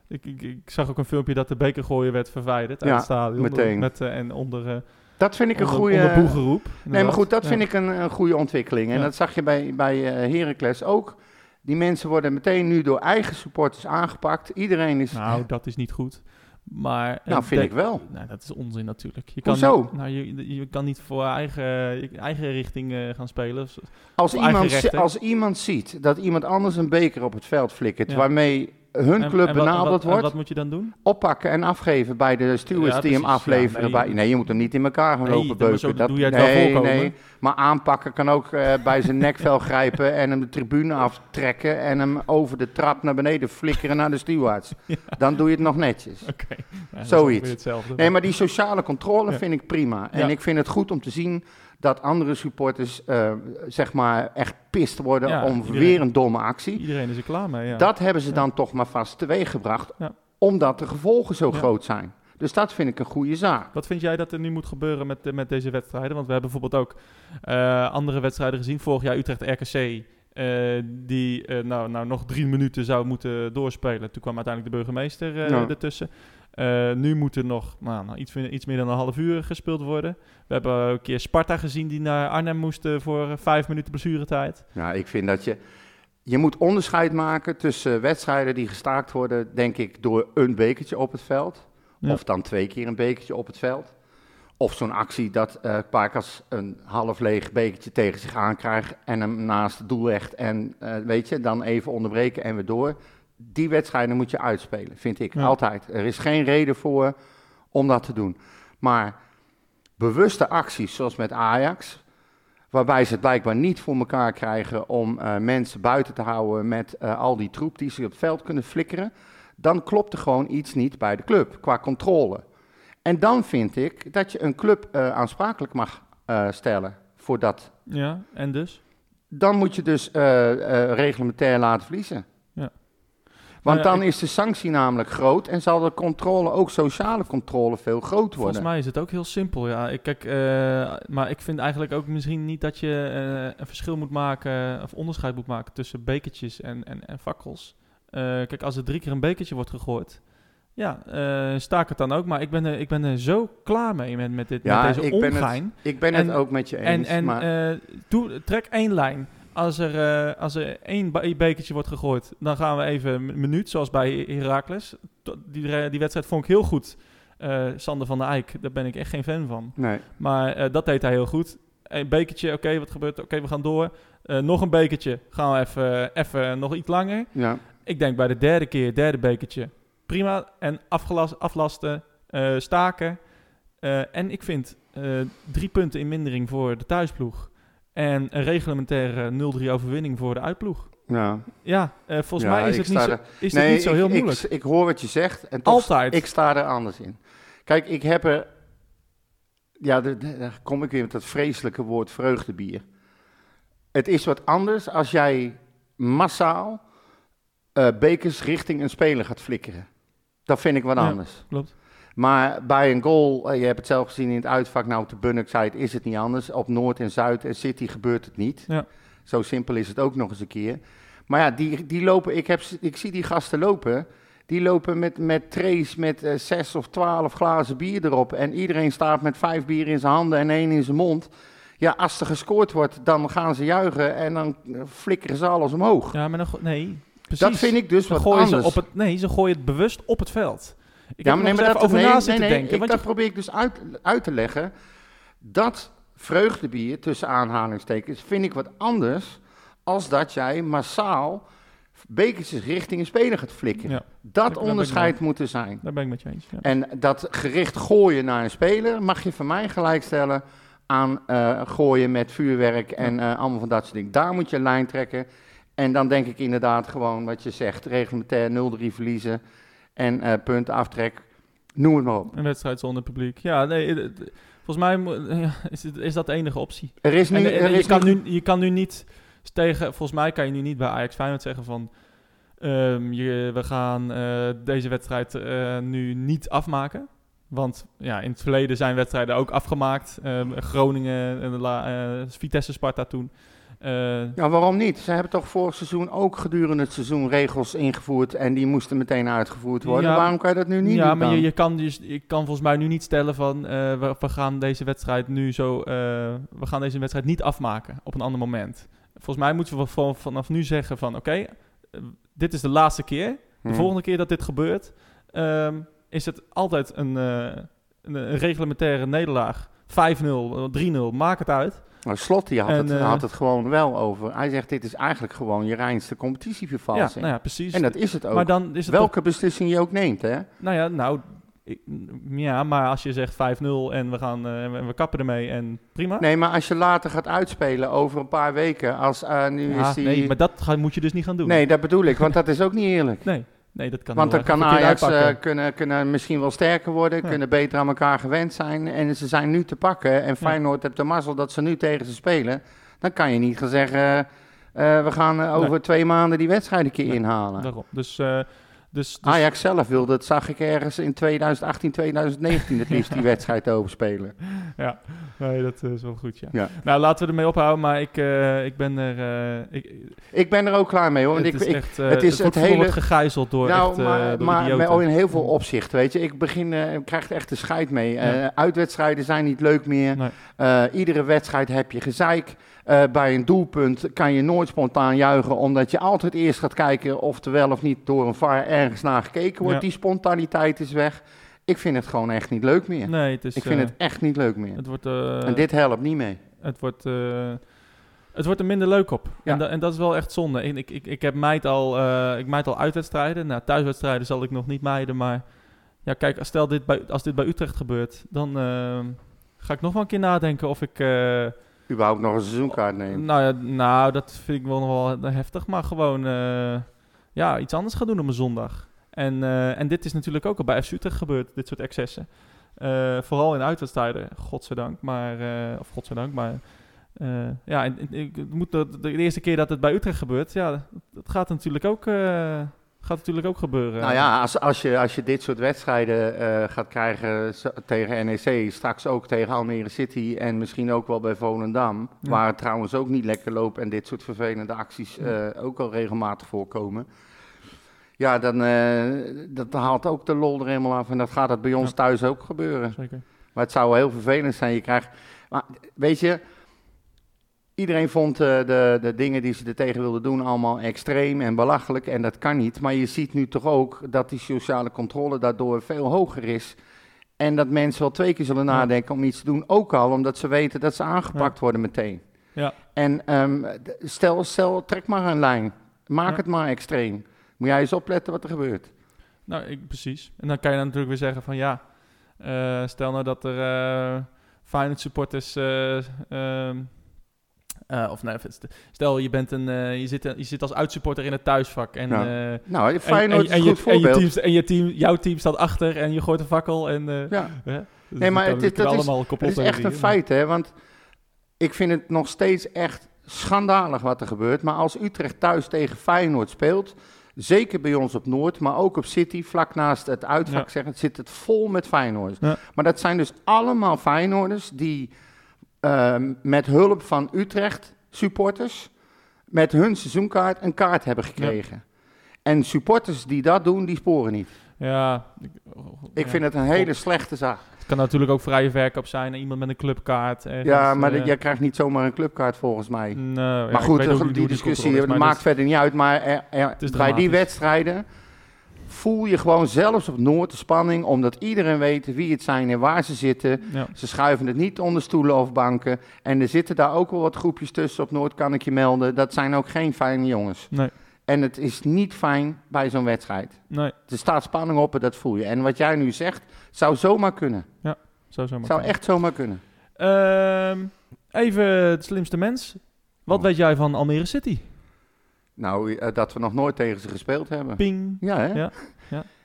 ik, ik, ik zag ook een filmpje dat de bekergooien werd verwijderd uit
Ja,
het stadion.
meteen.
Met, en onder,
Dat vind ik een goede...
boegeroep.
Nee, maar goed, dat
Ja.
vind ik een, een goede ontwikkeling. En
Ja.
dat zag je bij, bij Heracles ook. Die mensen worden meteen nu door eigen supporters aangepakt. Iedereen is...
Nou, dat is niet goed. Maar,
Nou,
eh,
vind
de-
ik wel.
Nou, dat is onzin natuurlijk. Je kan
Hoezo?
Niet, nou, je, je kan niet voor eigen, eigen richting eh, gaan spelen.
Als iemand, als iemand ziet dat iemand anders een beker op het veld flikkert,
Ja.
waarmee hun
En-
club
en wat-
benaderd
wat,
wordt,
wat moet je dan doen?
oppakken en afgeven bij de stewards
Ja,
die hem afleveren.
Ja, nee.
bij, nee, je moet hem niet in elkaar gaan
Nee,
lopen beuken.
zo doe jij het wel
nee,
voorkomen.
nee, maar aanpakken kan ook eh, bij zijn nekvel grijpen en hem de tribune aftrekken en hem over de trap naar beneden flikkeren naar de stewards. Dan doe je het nog netjes.
Dat is
Zoiets. Nee, maar die sociale controle vind ik prima. En ik vind het goed om te zien dat andere supporters, eh, zeg maar, echt pist worden
Ja,
om
iedereen.
weer een domme actie.
Iedereen is er klaar mee, ja.
Dat hebben ze
Ja.
dan toch maar vast teweeggebracht, omdat de gevolgen zo groot zijn. Dus dat vind ik een goede zaak.
Wat vind jij dat er nu moet gebeuren met, met deze wedstrijden? Want we hebben bijvoorbeeld ook eh, andere wedstrijden gezien. Vorig jaar Utrecht-RKC, eh, die eh, nou, nou nog drie minuten zou moeten doorspelen. Toen kwam uiteindelijk de burgemeester eh, ertussen. Eh, nu moet er nog nou, nou, iets, meer- iets meer dan een half uur gespeeld worden. We hebben een keer Sparta gezien die naar Arnhem moesten voor eh, vijf minuten blessuretijd.
Ja, ik vind dat je... Je moet onderscheid maken tussen wedstrijden die gestaakt worden, denk ik, door een bekertje op het veld.
Ja.
Of dan twee keer een bekertje op het veld. Of zo'n actie dat eh Parkas een half leeg bekertje tegen zich aankrijgt en hem naast het doel legt. En eh, weet je, dan even onderbreken en weer door. Die wedstrijden moet je uitspelen, vind ik
Ja.
altijd. Er is geen reden voor om dat te doen. Maar bewuste acties, zoals met Ajax, waarbij ze het blijkbaar niet voor elkaar krijgen om eh, mensen buiten te houden met eh, al die troep die ze op het veld kunnen flikkeren, dan klopt er gewoon iets niet bij de club qua controle. En dan vind ik dat je een club eh, aansprakelijk mag stellen voor dat.
Ja, en dus?
Dan moet je dus reglementair laten verliezen. Want
ja,
dan is de sanctie namelijk groot en zal de controle, ook sociale controle, veel groot worden.
Volgens mij is het ook heel simpel. Ja. Ik, kijk, eh, maar ik vind eigenlijk ook misschien niet dat je eh, een verschil moet maken, of onderscheid moet maken tussen bekertjes en, en, en fakkels. Eh, kijk, als er drie keer een bekertje wordt gegooid, ja, eh sta ik het dan ook. Maar ik ben er, ik ben er zo klaar mee met, met, dit,
Ja,
met deze
ik ben het. Ik ben
En-
het ook met je
En,
eens.
en
maar
eh, doe, trek één lijn. Als er, eh, als er één be- bekertje wordt gegooid, dan gaan we even een minuut, zoals bij Heracles. Die, die wedstrijd vond ik heel goed. Eh, Sander van der Eyck, daar ben ik echt geen fan van.
nee.
Maar eh, dat deed hij heel goed. Een bekertje, oké, wat gebeurt? er? Oké, we gaan door. Nog een bekertje, gaan we even, even nog iets langer.
Ja.
Ik denk bij de derde keer, derde bekertje, prima. En afgelas, aflasten, eh, staken. En ik vind drie punten in mindering voor de thuisploeg. En een reglementaire 0-3 overwinning voor de uitploeg.
Ja.
Ja, eh, volgens
Ja,
mij is
ik
het niet zo, is het niet zo
ik,
heel
ik-
moeilijk.
Ik, hoor wat je zegt. En toch,
Altijd.
Ik sta er anders in. Kijk, ik heb er... Ja, daar kom ik weer met dat vreselijke woord vreugdebier. Het is wat anders als jij massaal eh, bekers richting een speler gaat flikkeren. Dat vind ik wat
Ja.
anders.
Klopt.
Maar bij een goal, eh, je hebt het zelf gezien in het uitvak, nou op de Bunnock-site is het niet anders. Op Noord en Zuid en City gebeurt het niet.
Ja.
Zo simpel is het ook nog eens een keer. Maar ja, die, die lopen, ik, heb, ik zie die gasten lopen. Die lopen met, met trays met eh, zes of twaalf glazen bier erop. En iedereen staat met vijf bier in zijn handen en één in zijn mond. Ja, als er gescoord wordt, dan gaan ze juichen en dan eh, flikkeren ze alles omhoog.
Ja, maar dan, nee, precies.
dat vind ik dus
Dan
wat
gooien ze
anders.
op het, nee, ze gooien het bewust op het veld. Ik
ja,
heb
maar
er
nee,
nog
maar
eens
dat,
even over
nee,
na
nee,
zitten
nee,
denken. want
dat
je-
probeer ik dus uit, uit te leggen. Dat vreugdebier, tussen aanhalingstekens, vind ik wat anders als dat jij massaal bekertjes richting een speler gaat flikken.
Ja,
dat onderscheid moet er zijn.
daar ben ik met je eens. Ja.
En dat gericht gooien naar een speler mag je van mij gelijkstellen aan eh, gooien met vuurwerk en eh, allemaal van dat soort dingen. Daar moet je een lijn trekken. En dan denk ik inderdaad gewoon wat je zegt, reglementair 0-3 verliezen en eh punten aftrek. Noem het maar op.
Een wedstrijd zonder publiek. Ja, nee, het- volgens mij is, het, is dat de enige optie.
Er is nu,
En, en
er
je,
is
kan
nu,
je kan nu niet tegen, volgens mij kan je nu niet bij Ajax Feyenoord zeggen van, ehm, je, we gaan eh, deze wedstrijd eh, nu niet afmaken. Want ja, in het verleden zijn wedstrijden ook afgemaakt. Ehm, Groningen, en de la, Vitesse Sparta toen. Eh,
Ja, waarom niet? Ze hebben toch vorig seizoen ook gedurende het seizoen regels ingevoerd en die moesten meteen uitgevoerd worden.
Ja,
waarom kan je dat nu niet
ja,
doen
maar je, je, kan dus, je kan volgens mij nu niet stellen van eh, we, we gaan deze wedstrijd nu zo, eh, we gaan deze wedstrijd niet afmaken op een ander moment. Volgens mij moeten we van, vanaf nu zeggen van oké, dit is de laatste keer. De
Hm.
volgende keer dat dit gebeurt, ehm, is het altijd een, een, een reglementaire nederlaag. 5-0, 3-0, maak het uit.
Maar Slot die had,
En,
het,
eh,
had het gewoon wel over. Hij zegt, dit is eigenlijk gewoon je reinste
Ja,
competitievervalsing.
nou ja, precies.
en dat is het ook.
maar dan is het
Welke beslissing je ook neemt, hè?
nou ja, nou, ik- ja, maar als je zegt 5-0 en we gaan, en we kappen ermee en prima.
Nee, maar als je later gaat uitspelen over een paar weken, als eh, nu
Ja,
is die...
nee, maar dat ga, moet je dus niet gaan doen.
Nee, dat bedoel ik, want dat is ook niet eerlijk.
nee, nee, dat kan
Want dan kan Ajax eh, kunnen, kunnen misschien wel sterker worden,
Ja.
kunnen beter aan elkaar gewend zijn. En ze zijn nu te pakken. En Feyenoord heeft de mazzel dat ze nu tegen ze spelen. Dan kan je niet gaan zeggen, eh, we gaan eh, over
Nee.
twee maanden die wedstrijd een keer
Nee,
inhalen.
Daarom. Dus, dus, dus
Ajax zelf wilde, dat zag ik ergens in 2018, 2019 het liefst die wedstrijd overspelen.
ja, nee, dat is wel goed, ja.
Ja.
Nou, laten we ermee ophouden, maar ik, eh, ik ben er... eh, ik,
Ik ben er ook klaar mee hoor. Want
het
ik,
is
ik,
echt, eh,
het is
het,
het
voetbal
hele-
gegijzeld door
nou,
echt, eh,
maar,
door
maar met- in heel veel opzichten, weet je. Ik begin, eh, ik krijg er echt de scheid mee.
Ja.
Eh, uitwedstrijden zijn niet leuk meer.
Nee.
Eh, iedere wedstrijd heb je gezeik. Eh, bij een doelpunt kan je nooit spontaan juichen, omdat je altijd eerst gaat kijken of er wel of niet door een VAR ergens naar gekeken wordt.
Ja.
Die spontaniteit is weg. Ik vind het gewoon echt niet leuk meer.
Nee, het is...
ik vind
eh,
het echt niet leuk meer.
Het wordt, eh,
en dit helpt niet mee.
het wordt, het wordt er minder leuk op.
Ja.
En, da- en dat is wel echt zonde. Ik, ik, ik, heb meid al, ik meid al uitwedstrijden. Nou, thuiswedstrijden zal ik nog niet mijden, maar... Ja, kijk, als, stel dit bij, als dit bij Utrecht gebeurt, dan ga ik nog wel een keer nadenken of ik...
Überhaupt nog een seizoenkaart nemen.
nou, ja, nou, dat vind ik wel nog wel heftig, maar gewoon eh, ja, iets anders gaan doen op een zondag. En, eh, en dit is natuurlijk ook al bij FC Utrecht gebeurd, dit soort excessen. Eh, vooral in uitwedstrijden, godzijdank, maar, of godzijdank, maar ja, moet de, eerste keer dat het bij Utrecht gebeurt, ja, dat gaat natuurlijk ook, gaat natuurlijk ook gebeuren.
Nou ja, als, als, je, als je dit soort wedstrijden eh, gaat krijgen tegen NEC, straks ook tegen Almere City en misschien ook wel bij Volendam,
Ja.
waar het trouwens ook niet lekker loopt en dit soort vervelende acties eh, ook al regelmatig voorkomen. Ja, dan eh, dat haalt ook de lol er helemaal af en dat gaat het bij ons
Ja.
thuis ook gebeuren.
Zeker.
Maar het zou heel vervelend zijn. Je krijgt, maar weet je, iedereen vond eh, de, de dingen die ze er tegen wilden doen allemaal extreem en belachelijk. En dat kan niet. Maar je ziet nu toch ook dat die sociale controle daardoor veel hoger is. En dat mensen wel twee keer zullen
Ja.
nadenken om iets te doen. Ook al omdat ze weten dat ze aangepakt worden meteen.
Ja.
En ehm, stel, stel, trek maar een lijn. Maak
Ja.
het maar extreem. Moet jij eens opletten wat er gebeurt.
Nou, ik, precies. En dan kan je dan natuurlijk weer zeggen van ja, eh, stel nou dat er eh Feyenoord supporters, eh, ehm, eh, of nee, st- stel je, bent een, eh, je, zit, je zit als uitsupporter in het thuisvak en,
Ja.
eh,
Nou,
en,
Feyenoord
en,
is
en je,
goed
en, je
voorbeeld.
team, en je team, jouw team staat achter en je gooit een fakkel en
Ja.
hè? Dus
Nee, maar het is- dat is- Het echt een feit, hè? Want ik vind het nog steeds echt schandalig wat er gebeurt. Maar als Utrecht thuis tegen Feyenoord speelt, zeker bij ons op Noord, maar ook op City, vlak naast het uitvak,
Ja.
zeg, het zit het vol met Feyenoorders.
Ja.
Maar dat zijn dus allemaal Feyenoorders die ehm, met hulp van Utrecht supporters met hun seizoenkaart een kaart hebben gekregen. En supporters die dat doen, die sporen niet.
Ja, ik,
Ik
ja.
vind het een hele slechte zaak.
Het kan natuurlijk ook vrije verkoop zijn iemand met een clubkaart. ergens,
Ja, maar dat- jij krijgt niet zomaar een clubclubkaart volgens mij.
ja,
Maar
ik
goed, die,
hoe
discussie maakt verder niet uit. Maar er- er- bij die wedstrijden voel je gewoon zelfs op Noord de spanning, omdat iedereen weet wie het zijn en waar ze zitten.
ja.
Ze schuiven het niet onder stoelen of banken. En er zitten daar ook wel wat groepjes tussen op Noord, kan ik je melden. Dat zijn ook geen fijne jongens.
Nee,
En het is niet fijn bij zo'n wedstrijd.
nee,
Er staat spanning op en dat voel je. En wat jij nu zegt, zou zomaar kunnen.
zo zo maar.
Zou echt zomaar kunnen.
Ehm, even het slimste mens. Wat
Oh.
weet jij van Almere City?
Nou, eh, dat we nog nooit tegen ze gespeeld hebben.
Ping.
Ja, hè?
Ja.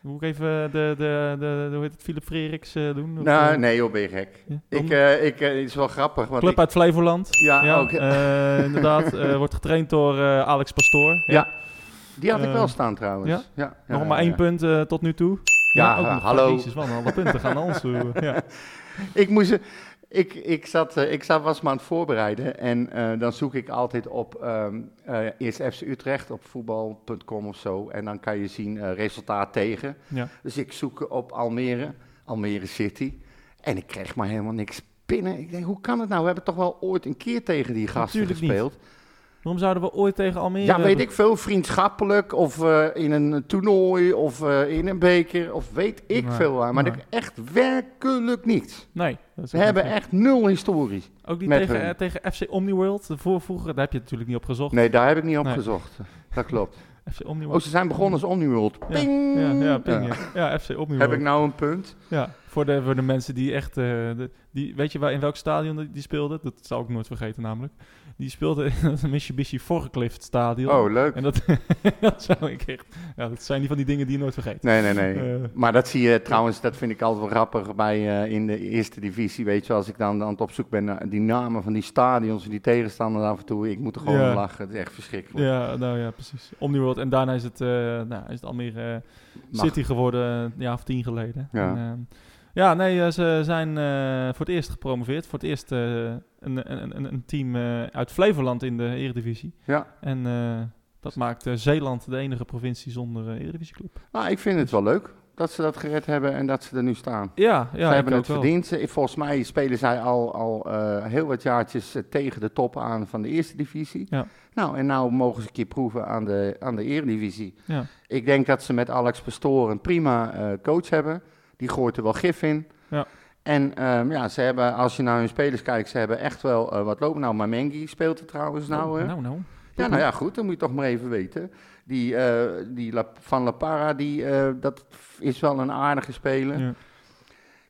Moet ik even de, de, de, de hoe heet het, Philip Freriks eh, doen? Of,
Nou,
eh,
nee joh, ben je gek.
ja?
Ik, eh, ik, eh, het is wel grappig, want
Club
ik,
uit Flevoland.
Ja, ook.
eh, inderdaad. eh, wordt getraind door eh, Alex Pastoor.
Ja. die had ik
eh,
wel staan trouwens.
ja?
Ja? Ja,
Nog
ja,
maar één
ja.
punt eh, tot nu toe.
Ja,
ook
eh,
nog.
hallo.
Jezus, een alle punten gaan naar ons. toe. ja.
Ik, moest, ik, ik, zat, eh, ik zat, was me aan het voorbereiden en eh, dan zoek ik altijd op ehm eh, eerst FC Utrecht op voetbal.com of zo. En dan kan je zien resultaat tegen.
Ja.
Dus ik zoek op Almere, Almere City. En ik kreeg maar helemaal niks binnen. Ik denk, hoe kan het nou? We hebben toch wel ooit een keer tegen die gasten
Natuurlijk niet. Waarom zouden we ooit tegen Almere...
Ja, weet ik veel, vriendschappelijk of eh, in een toernooi of eh, in een beker of weet ik
Nee,
veel waar. Maar
nee.
echt werkelijk niet.
Nee. dat is
We hebben
niet-
echt nul historie.
Ook niet tegen, eh, tegen FC Omniworld, de voor, vroeger, daar heb je natuurlijk niet op gezocht.
Nee, daar heb ik niet op
Nee.
gezocht. Dat klopt.
FC
Oh,
Omniworld.
ze zijn begonnen als Omniworld. Ping!
Ja, ja, ping,
Ja.
ja. Ja, FC Omniworld.
Heb ik nou een punt?
Ja, voor de, voor de mensen die echt... eh, de, die, weet je waar, in welk stadion die, die speelde? Dat zal ik nooit vergeten namelijk. Die speelde in het Mitsubishi Forklift stadion.
Oh, leuk.
En dat, dat zou ik echt... Ja, dat zijn die van die dingen die je nooit vergeet.
Nee, nee, nee.
Eh.
maar dat zie je trouwens, dat vind ik altijd wel grappig bij eh, in de eerste divisie. Weet je, als ik dan aan het opzoeken ben naar die namen van die stadions en die tegenstanders af en toe. Ik moet er gewoon
Ja.
om lachen. Het is echt verschrikkelijk.
Ja, nou ja, precies. Omniworld. En daarna is het, eh nou, is het Almere City geworden, een jaar of tien geleden.
Ja.
En, ehm, ja, nee, eh, ze zijn eh, voor het eerst gepromoveerd. Voor het eerst eh, een, een, een, een team uit Flevoland in de Eredivisie.
Ja.
En dat maakt Zeeland de enige provincie zonder Eredivisieclub.
Nou, ik vind het wel leuk dat ze dat gered hebben en dat ze er nu staan.
Ja, ja
ze hebben het
wel.
verdiend. Volgens mij spelen zij al, al heel wat jaartjes tegen de top aan van de eerste divisie.
Ja.
Nou, en nou mogen ze een keer proeven aan de, aan de eredivisie.
Ja.
Ik denk dat ze met Alex Pastoor een prima coach hebben. Die gooit er wel gif in.
Ja.
En ehm, ja, ze hebben, als je naar hun spelers kijkt, ze hebben echt wel eh, wat lopen. Nou, Mamengi speelt er trouwens nou. hè?
nou, nou.
Ja, nou ja, goed, dan moet je toch maar even weten. Die, eh, die La- van La Parra, die, eh, dat is wel een aardige speler.
Ja.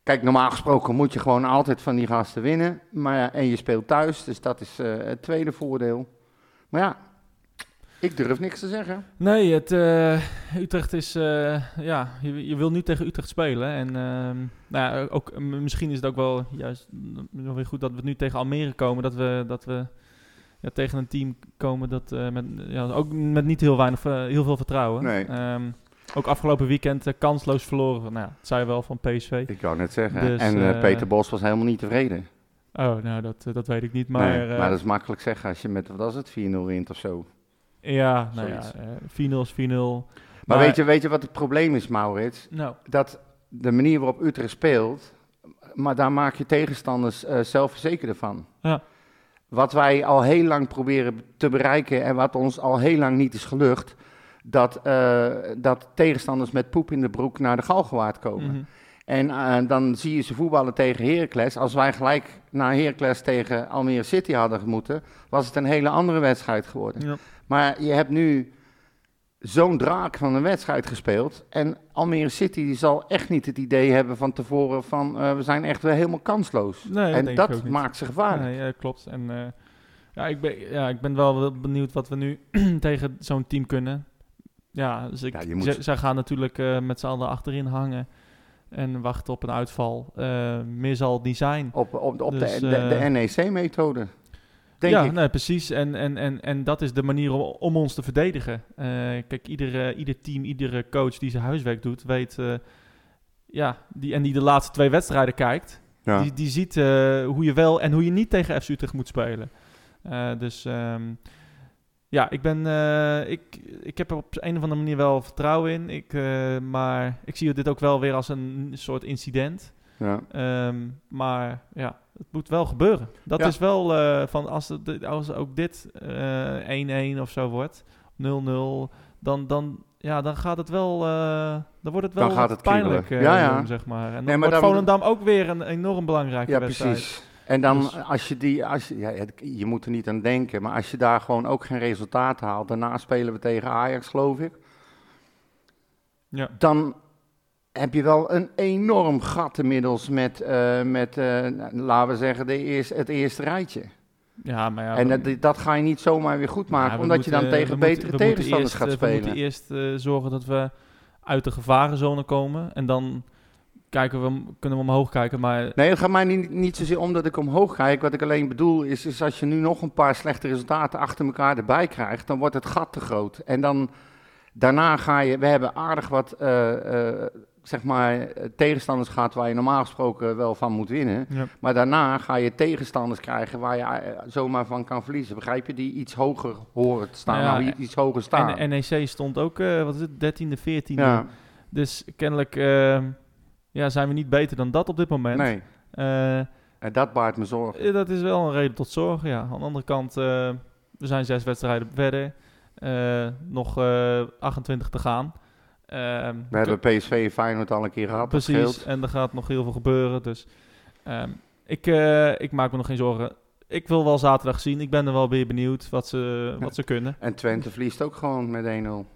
Kijk, normaal gesproken moet je gewoon altijd van die gasten winnen. Maar, ja, en je speelt thuis, dus dat is het tweede voordeel. Maar ja, ik durf niks te zeggen.
Nee, het, eh, Utrecht is... eh, ja, je, je wil nu tegen Utrecht spelen. En ehm, nou ja, ook, misschien is het ook wel juist wel weer goed dat we nu tegen Almere komen. Dat we, dat we ja, tegen een team komen dat eh, met, ja, ook met niet heel, weinig, heel veel vertrouwen.
Nee.
Ehm, ook afgelopen weekend kansloos verloren. Nou het zei wel van PSV.
Ik wou net zeggen.
Dus,
en Peter Bos was helemaal niet tevreden.
Oh, nou, dat, dat weet ik niet. Maar,
Maar, nee, maar dat is makkelijk zeggen als je met, wat was het, 4-0 wint of zo.
Ja, nou ja,
Zoiets.
eh 4-0 is 4-0.
Maar, weet, je, weet je wat het probleem is, Maurits?
Nou,
dat de manier waarop Utrecht speelt, maar daar maak je tegenstanders eh zelfverzekerder van.
Ja.
Wat wij al heel lang proberen te bereiken en wat ons al heel lang niet is gelukt, dat, eh, dat tegenstanders met poep in de broek naar de Galgenwaard komen.
mhm.
En eh, dan zie je ze voetballen tegen Heracles. Als wij gelijk naar Heracles tegen Almere City hadden moeten, was het een hele andere wedstrijd geworden.
ja.
Maar je hebt nu zo'n draak van een wedstrijd gespeeld. En Almere City die zal echt niet het idee hebben van tevoren van eh, we zijn echt helemaal kansloos.
Nee,
en dat maakt ze gevaarlijk.
Nee, ja, klopt. En eh, ja, ik ben, ja, ik ben wel wel benieuwd wat we nu tegen zo'n team kunnen. Ja, dus ik,
Ja, je moet-
zij, gaan natuurlijk eh, met z'n allen achterin hangen en wachten op een uitval. Meer zal het niet zijn.
Op, op, op
Dus,
de, de, de NEC-methode. Denk
ja,
ik.
nee, precies. En, en, en, en dat is de manier om, om ons te verdedigen. Eh, kijk, iedere, ieder team, iedere coach die zijn huiswerk doet, weet... eh, ja, die, en die de laatste twee wedstrijden kijkt...
Ja.
Die, die ziet eh, hoe je wel en hoe je niet tegen FC Utrecht moet spelen. Dus ehm, ja, ik ben, ik, ik heb er op een of andere manier wel vertrouwen in. Ik, maar ik zie dit ook wel weer als een soort incident.
Ja.
Ehm, maar ja, het moet wel gebeuren. Dat
Ja.
is wel eh, van als, het, als ook dit eh 1-1 of zo wordt, 0-0, dan, dan, ja, dan gaat het wel, eh, dan wordt het wel
Dan gaat het
pijnlijk, eh,
Ja, ja.
Zeg maar. En dan
Nee, maar
wordt
dan-
Volendam ook weer een enorm belangrijke
Ja,
wedstrijd.
precies. En dan
Dus-
als je die, als je, ja, je moet er niet aan denken, maar als je daar gewoon ook geen resultaat haalt, daarna spelen we tegen Ajax, geloof ik.
Ja.
Dan heb je wel een enorm gat inmiddels met, eh, met nou, laten we zeggen, de eerste, het eerste rijtje.
Ja, maar ja,
en dat, dat ga je niet zomaar weer goed maken,
ja,
omdat je dan tegen betere
moeten-
tegenstanders
eerst,
gaat
eh, We
spelen.
moeten eerst eh, zorgen dat we uit de gevarenzone komen. En dan kijken we, kunnen we omhoog kijken. Maar
Nee, het gaat mij niet, niet zozeer om dat ik omhoog kijk. Wat ik alleen bedoel is, is als je nu nog een paar slechte resultaten achter elkaar erbij krijgt, dan wordt het gat te groot. En dan daarna ga je, we hebben aardig wat, zeg maar, eh, tegenstanders gehad waar je normaal gesproken wel van moet winnen.
ja.
Maar daarna ga je tegenstanders krijgen waar je eh, zomaar van kan verliezen. Begrijp je? Die iets hoger horen te staan,
ja,
nou, iets hoger staan.
En NEC stond ook, eh, wat is het, 13e, 14e.
ja,
Dus kennelijk eh, ja, zijn we niet beter dan dat op dit moment.
nee.
Eh,
En dat baart me zorgen.
eh, dat is wel een reden tot zorgen, ja. Aan de andere kant, eh, we zijn zes wedstrijden verder. Eh, nog eh, 28 te gaan. Ehm,
We hebben PSV en Feyenoord al een keer gehad.
Precies, en er gaat nog heel veel gebeuren. Dus ehm, ik, eh, ik maak me nog geen zorgen. Ik wil wel zaterdag zien. Ik ben er wel weer benieuwd wat ze, wat ze kunnen.
En Twente verliest ook gewoon met 1-0.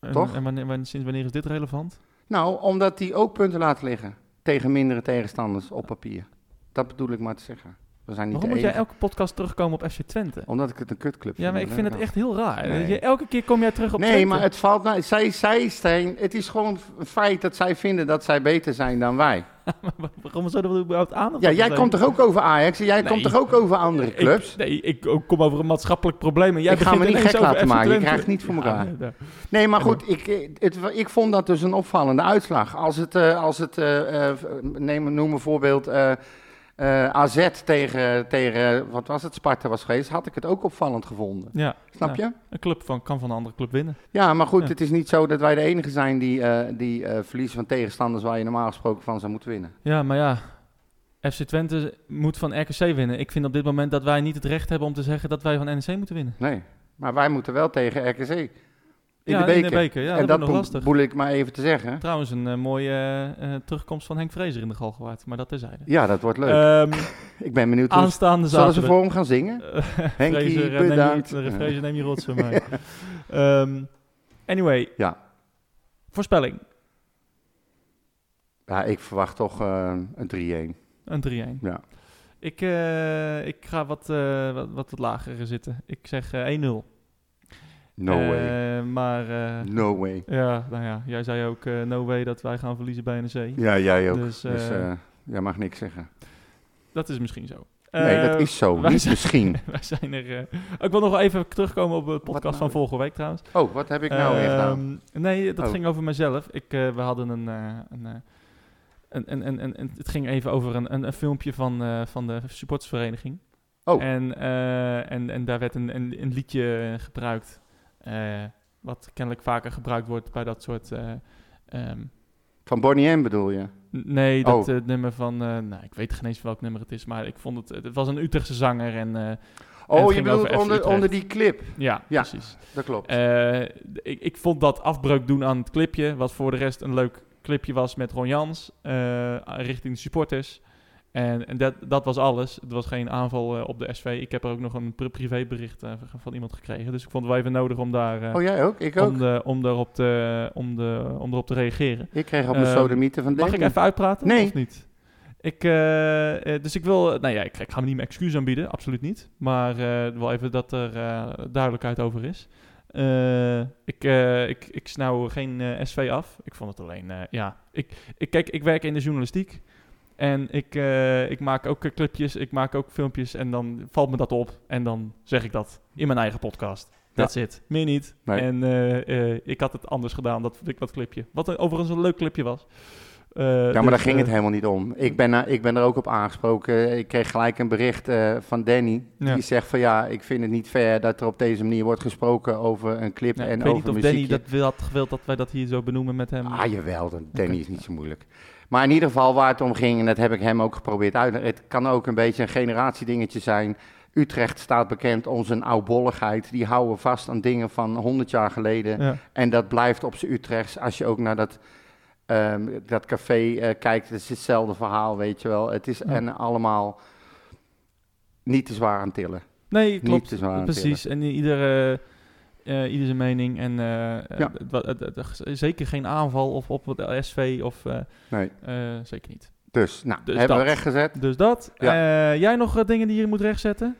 En,
Toch?
En wanneer, wanneer- sinds wanneer is dit relevant?
Nou, omdat die ook punten laten liggen. Tegen mindere tegenstanders op papier. Dat bedoel ik maar te zeggen. We zijn niet
Waarom moet jij elke podcast terugkomen op FC Twente?
Omdat ik het een kutclub
Ja, maar ik vind het echt heel raar.
Nee.
Je- elke keer kom jij terug op
Nee,
Twente.
maar het valt nou, zij, zij zijn, het is gewoon een feit dat zij vinden dat zij beter zijn dan wij.
Waarom zouden we überhaupt aandacht
Ja,
aan
jij komt toch ook over Ajax en jij
Nee.
komt toch ook over andere clubs?
Ik, nee, ik kom over een maatschappelijk probleem. En jij
Ik ga me niet gek laten maken. Je krijgt niet voor elkaar.
nee, nee.
Nee, maar goed, ik, het, ik vond dat dus een opvallende uitslag. Als het, eh, als het eh, eh, neem, noem bijvoorbeeld eh, eh, AZ tegen, tegen, wat was het, Sparta was geweest, had ik het ook opvallend gevonden.
Ja,
Snap
ja.
je?
Een club van, kan van een andere club winnen.
Ja, maar goed,
Ja.
het is niet zo dat wij de enige zijn die, eh, die eh, verliezen van tegenstanders waar je normaal gesproken van zou moeten winnen.
Ja, maar ja, FC Twente moet van RKC winnen. Ik vind op dit moment dat wij niet het recht hebben om te zeggen dat wij van NEC moeten winnen.
Nee, maar wij moeten wel tegen RKC in
ja,
de beker.
in de beker. Ja,
en
dat,
dat
nog
boel ik maar even te zeggen.
Trouwens, een eh, mooie eh, terugkomst van Henk Vrezer in de Galgenwaard. Maar dat terzijde.
Ja, dat wordt leuk.
Ehm
ik ben benieuwd hoe
aanstaande
zullen ze voor hem gaan zingen. Henkie,
Fraser, eh, neem
bedankt.
je- neem je rotsen mij. Ehm, anyway.
Ja.
Voorspelling.
Ja, ik verwacht toch eh, een 3-1.
Een 3-1.
Ja.
Ik, ik ga wat, wat, wat, wat lager zitten. Ik zeg eh, 1-0.
No
Eh,
way.
Maar eh,
No way.
ja, nou ja, jij zei ook eh, no way dat wij gaan verliezen bij NEC.
Ja, jij ook.
Dus,
Dus, jij mag niks zeggen.
Dat is misschien zo.
Nee, dat is zo.
wij
Niet
zijn-
misschien.
Wij zijn er. ik wil nog even terugkomen op de podcast
nou?
van vorige week trouwens.
Oh, wat heb ik nou weer gedaan?
Ehm, Nee, dat
Oh.
ging over mezelf. Ik, we hadden een, een, een, een, een, een- Het ging even over een, een, een filmpje van, van de supportersvereniging.
Oh.
En, en, en daar werd een, een, een liedje gebruikt. Eh, wat kennelijk vaker gebruikt wordt bij dat soort. eh, ehm,
Van Bonnie M bedoel je?
nee, dat
Oh.
eh, nummer van. nou, ik weet geen eens welk nummer het is, maar ik vond het. Het was een Utrechtse zanger en. eh,
Oh, je bedoelt onder, onder die clip.
ja,
Ja.
precies.
Dat klopt.
Ik, ik vond dat afbreuk doen aan het clipje, wat voor de rest een leuk clipje was met Ron Jans, richting de supporters. En, en dat, dat was alles. Het was geen aanval eh, op de SV. Ik heb er ook nog een pri- privébericht eh, van- iemand gekregen. Dus ik vond het wel even nodig om daar eh,
oh, jij ook? Ik ook.
om, de, om, daarop te, om, de, om erop te reageren.
Ik kreeg op mijn
Ehm,
sodomieten van
Mag ik even uitpraten
Nee.
of niet? Ik, dus ik wil, nou ja, ik, ik ga me niet mijn excuus aanbieden, absoluut niet. Maar wel even dat er duidelijkheid over is. Ik, eh, ik, ik snauw geen SV af. Ik vond het alleen, ja. Ik, ik, kijk, ik werk in de journalistiek. En ik, eh, ik maak ook eh, clipjes, ik maak ook filmpjes. En dan valt me dat op. En dan zeg ik dat in mijn eigen podcast. That's it. Meer niet.
Nee.
En eh, ik had het anders gedaan, dat, ik dat clipje. Wat een- overigens een leuk clipje was.
Ja, maar
dus,
daar ging het helemaal niet om. Ik ben, er- ik ben er ook op aangesproken. Ik kreeg gelijk een bericht van Danny.
Ja.
Die zegt van ja, ik vind het niet fair dat er op deze manier wordt gesproken over een clip
ja,
en
ik weet
over
niet of. Danny dat wil, had gewild dat wij dat hier zo benoemen met hem.
Ah, jawel, dan- Danny is niet zo moeilijk. Maar in ieder geval waar het om ging, en dat heb ik hem ook geprobeerd uit. Het kan ook een beetje een generatiedingetje zijn. Utrecht staat bekend om zijn oudbolligheid. Die houden vast aan dingen van 100 jaar geleden.
Ja.
En dat blijft op zijn Utrechts. Als je ook naar dat, ehm, dat café eh, kijkt, het is hetzelfde verhaal, weet je wel. Het is
Ja.
en allemaal niet te zwaar aan tillen.
Nee, klopt.
te zwaar aan
Precies. En iedere, eh ieder zijn mening. En eh,
Ja.
het- zeker geen aanval of op het SV of eh,
Nee.
eh, zeker niet.
Dus, nou,
Dus
hebben we
dat.
rechtgezet.
Dus dat.
Ja.
Eh, jij nog eh, dingen die je moet rechtzetten?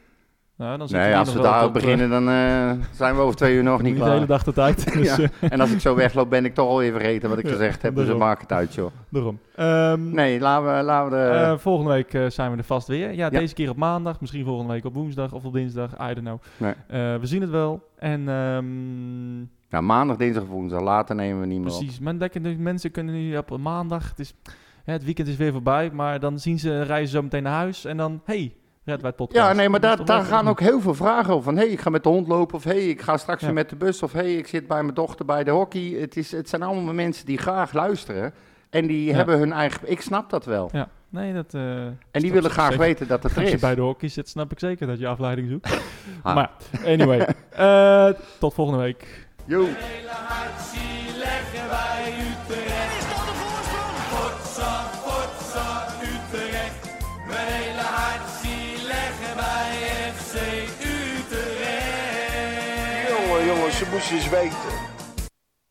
Nou, dan
Nee, als we daar
eh,
beginnen, dan eh, zijn we over twee uur nog niet
de hele
klaar.
dag de tijd. Dus,
Ja.
eh,
En als ik zo wegloop, ben ik toch alweer vergeten wat ik
Ja,
gezegd heb. Dus
daarom.
dan maak het uit, joh.
daarom. Ehm,
Nee, laten we, laten we de...
Eh, volgende week eh, zijn we er vast weer. Ja,
Ja.
deze keer op maandag. Misschien volgende week op woensdag of op dinsdag. I don't know.
Nee.
Eh, we zien het wel. En ehm,
nou, maandag, dinsdag, woensdag. Later nemen we niet meer op.
precies. Maar lekker, de mensen kunnen nu op maandag. Het, is, hè, het weekend is weer voorbij. Maar dan zien ze reizen zo meteen naar huis. En dan, hey, Red White Podcast.
Ja, nee, maar
is
daar, daar gaan ook heel veel vragen over. Van, hé, hey, ik ga met de hond lopen. Of hé, hey, ik ga straks
Ja.
weer met de bus. Of hé, hey, ik zit bij mijn dochter bij de hockey. Het, is, het zijn allemaal mensen die graag luisteren. En die
Ja.
hebben hun eigen... Ik snap dat wel.
Ja. nee, dat... eh,
En die willen graag
zeker.
weten dat het er
Als je
is.
bij de hockey zit, snap ik zeker dat je afleiding zoekt.
Ah.
Maar, anyway. eh, tot volgende week.
Yo.
Moesten eens weten.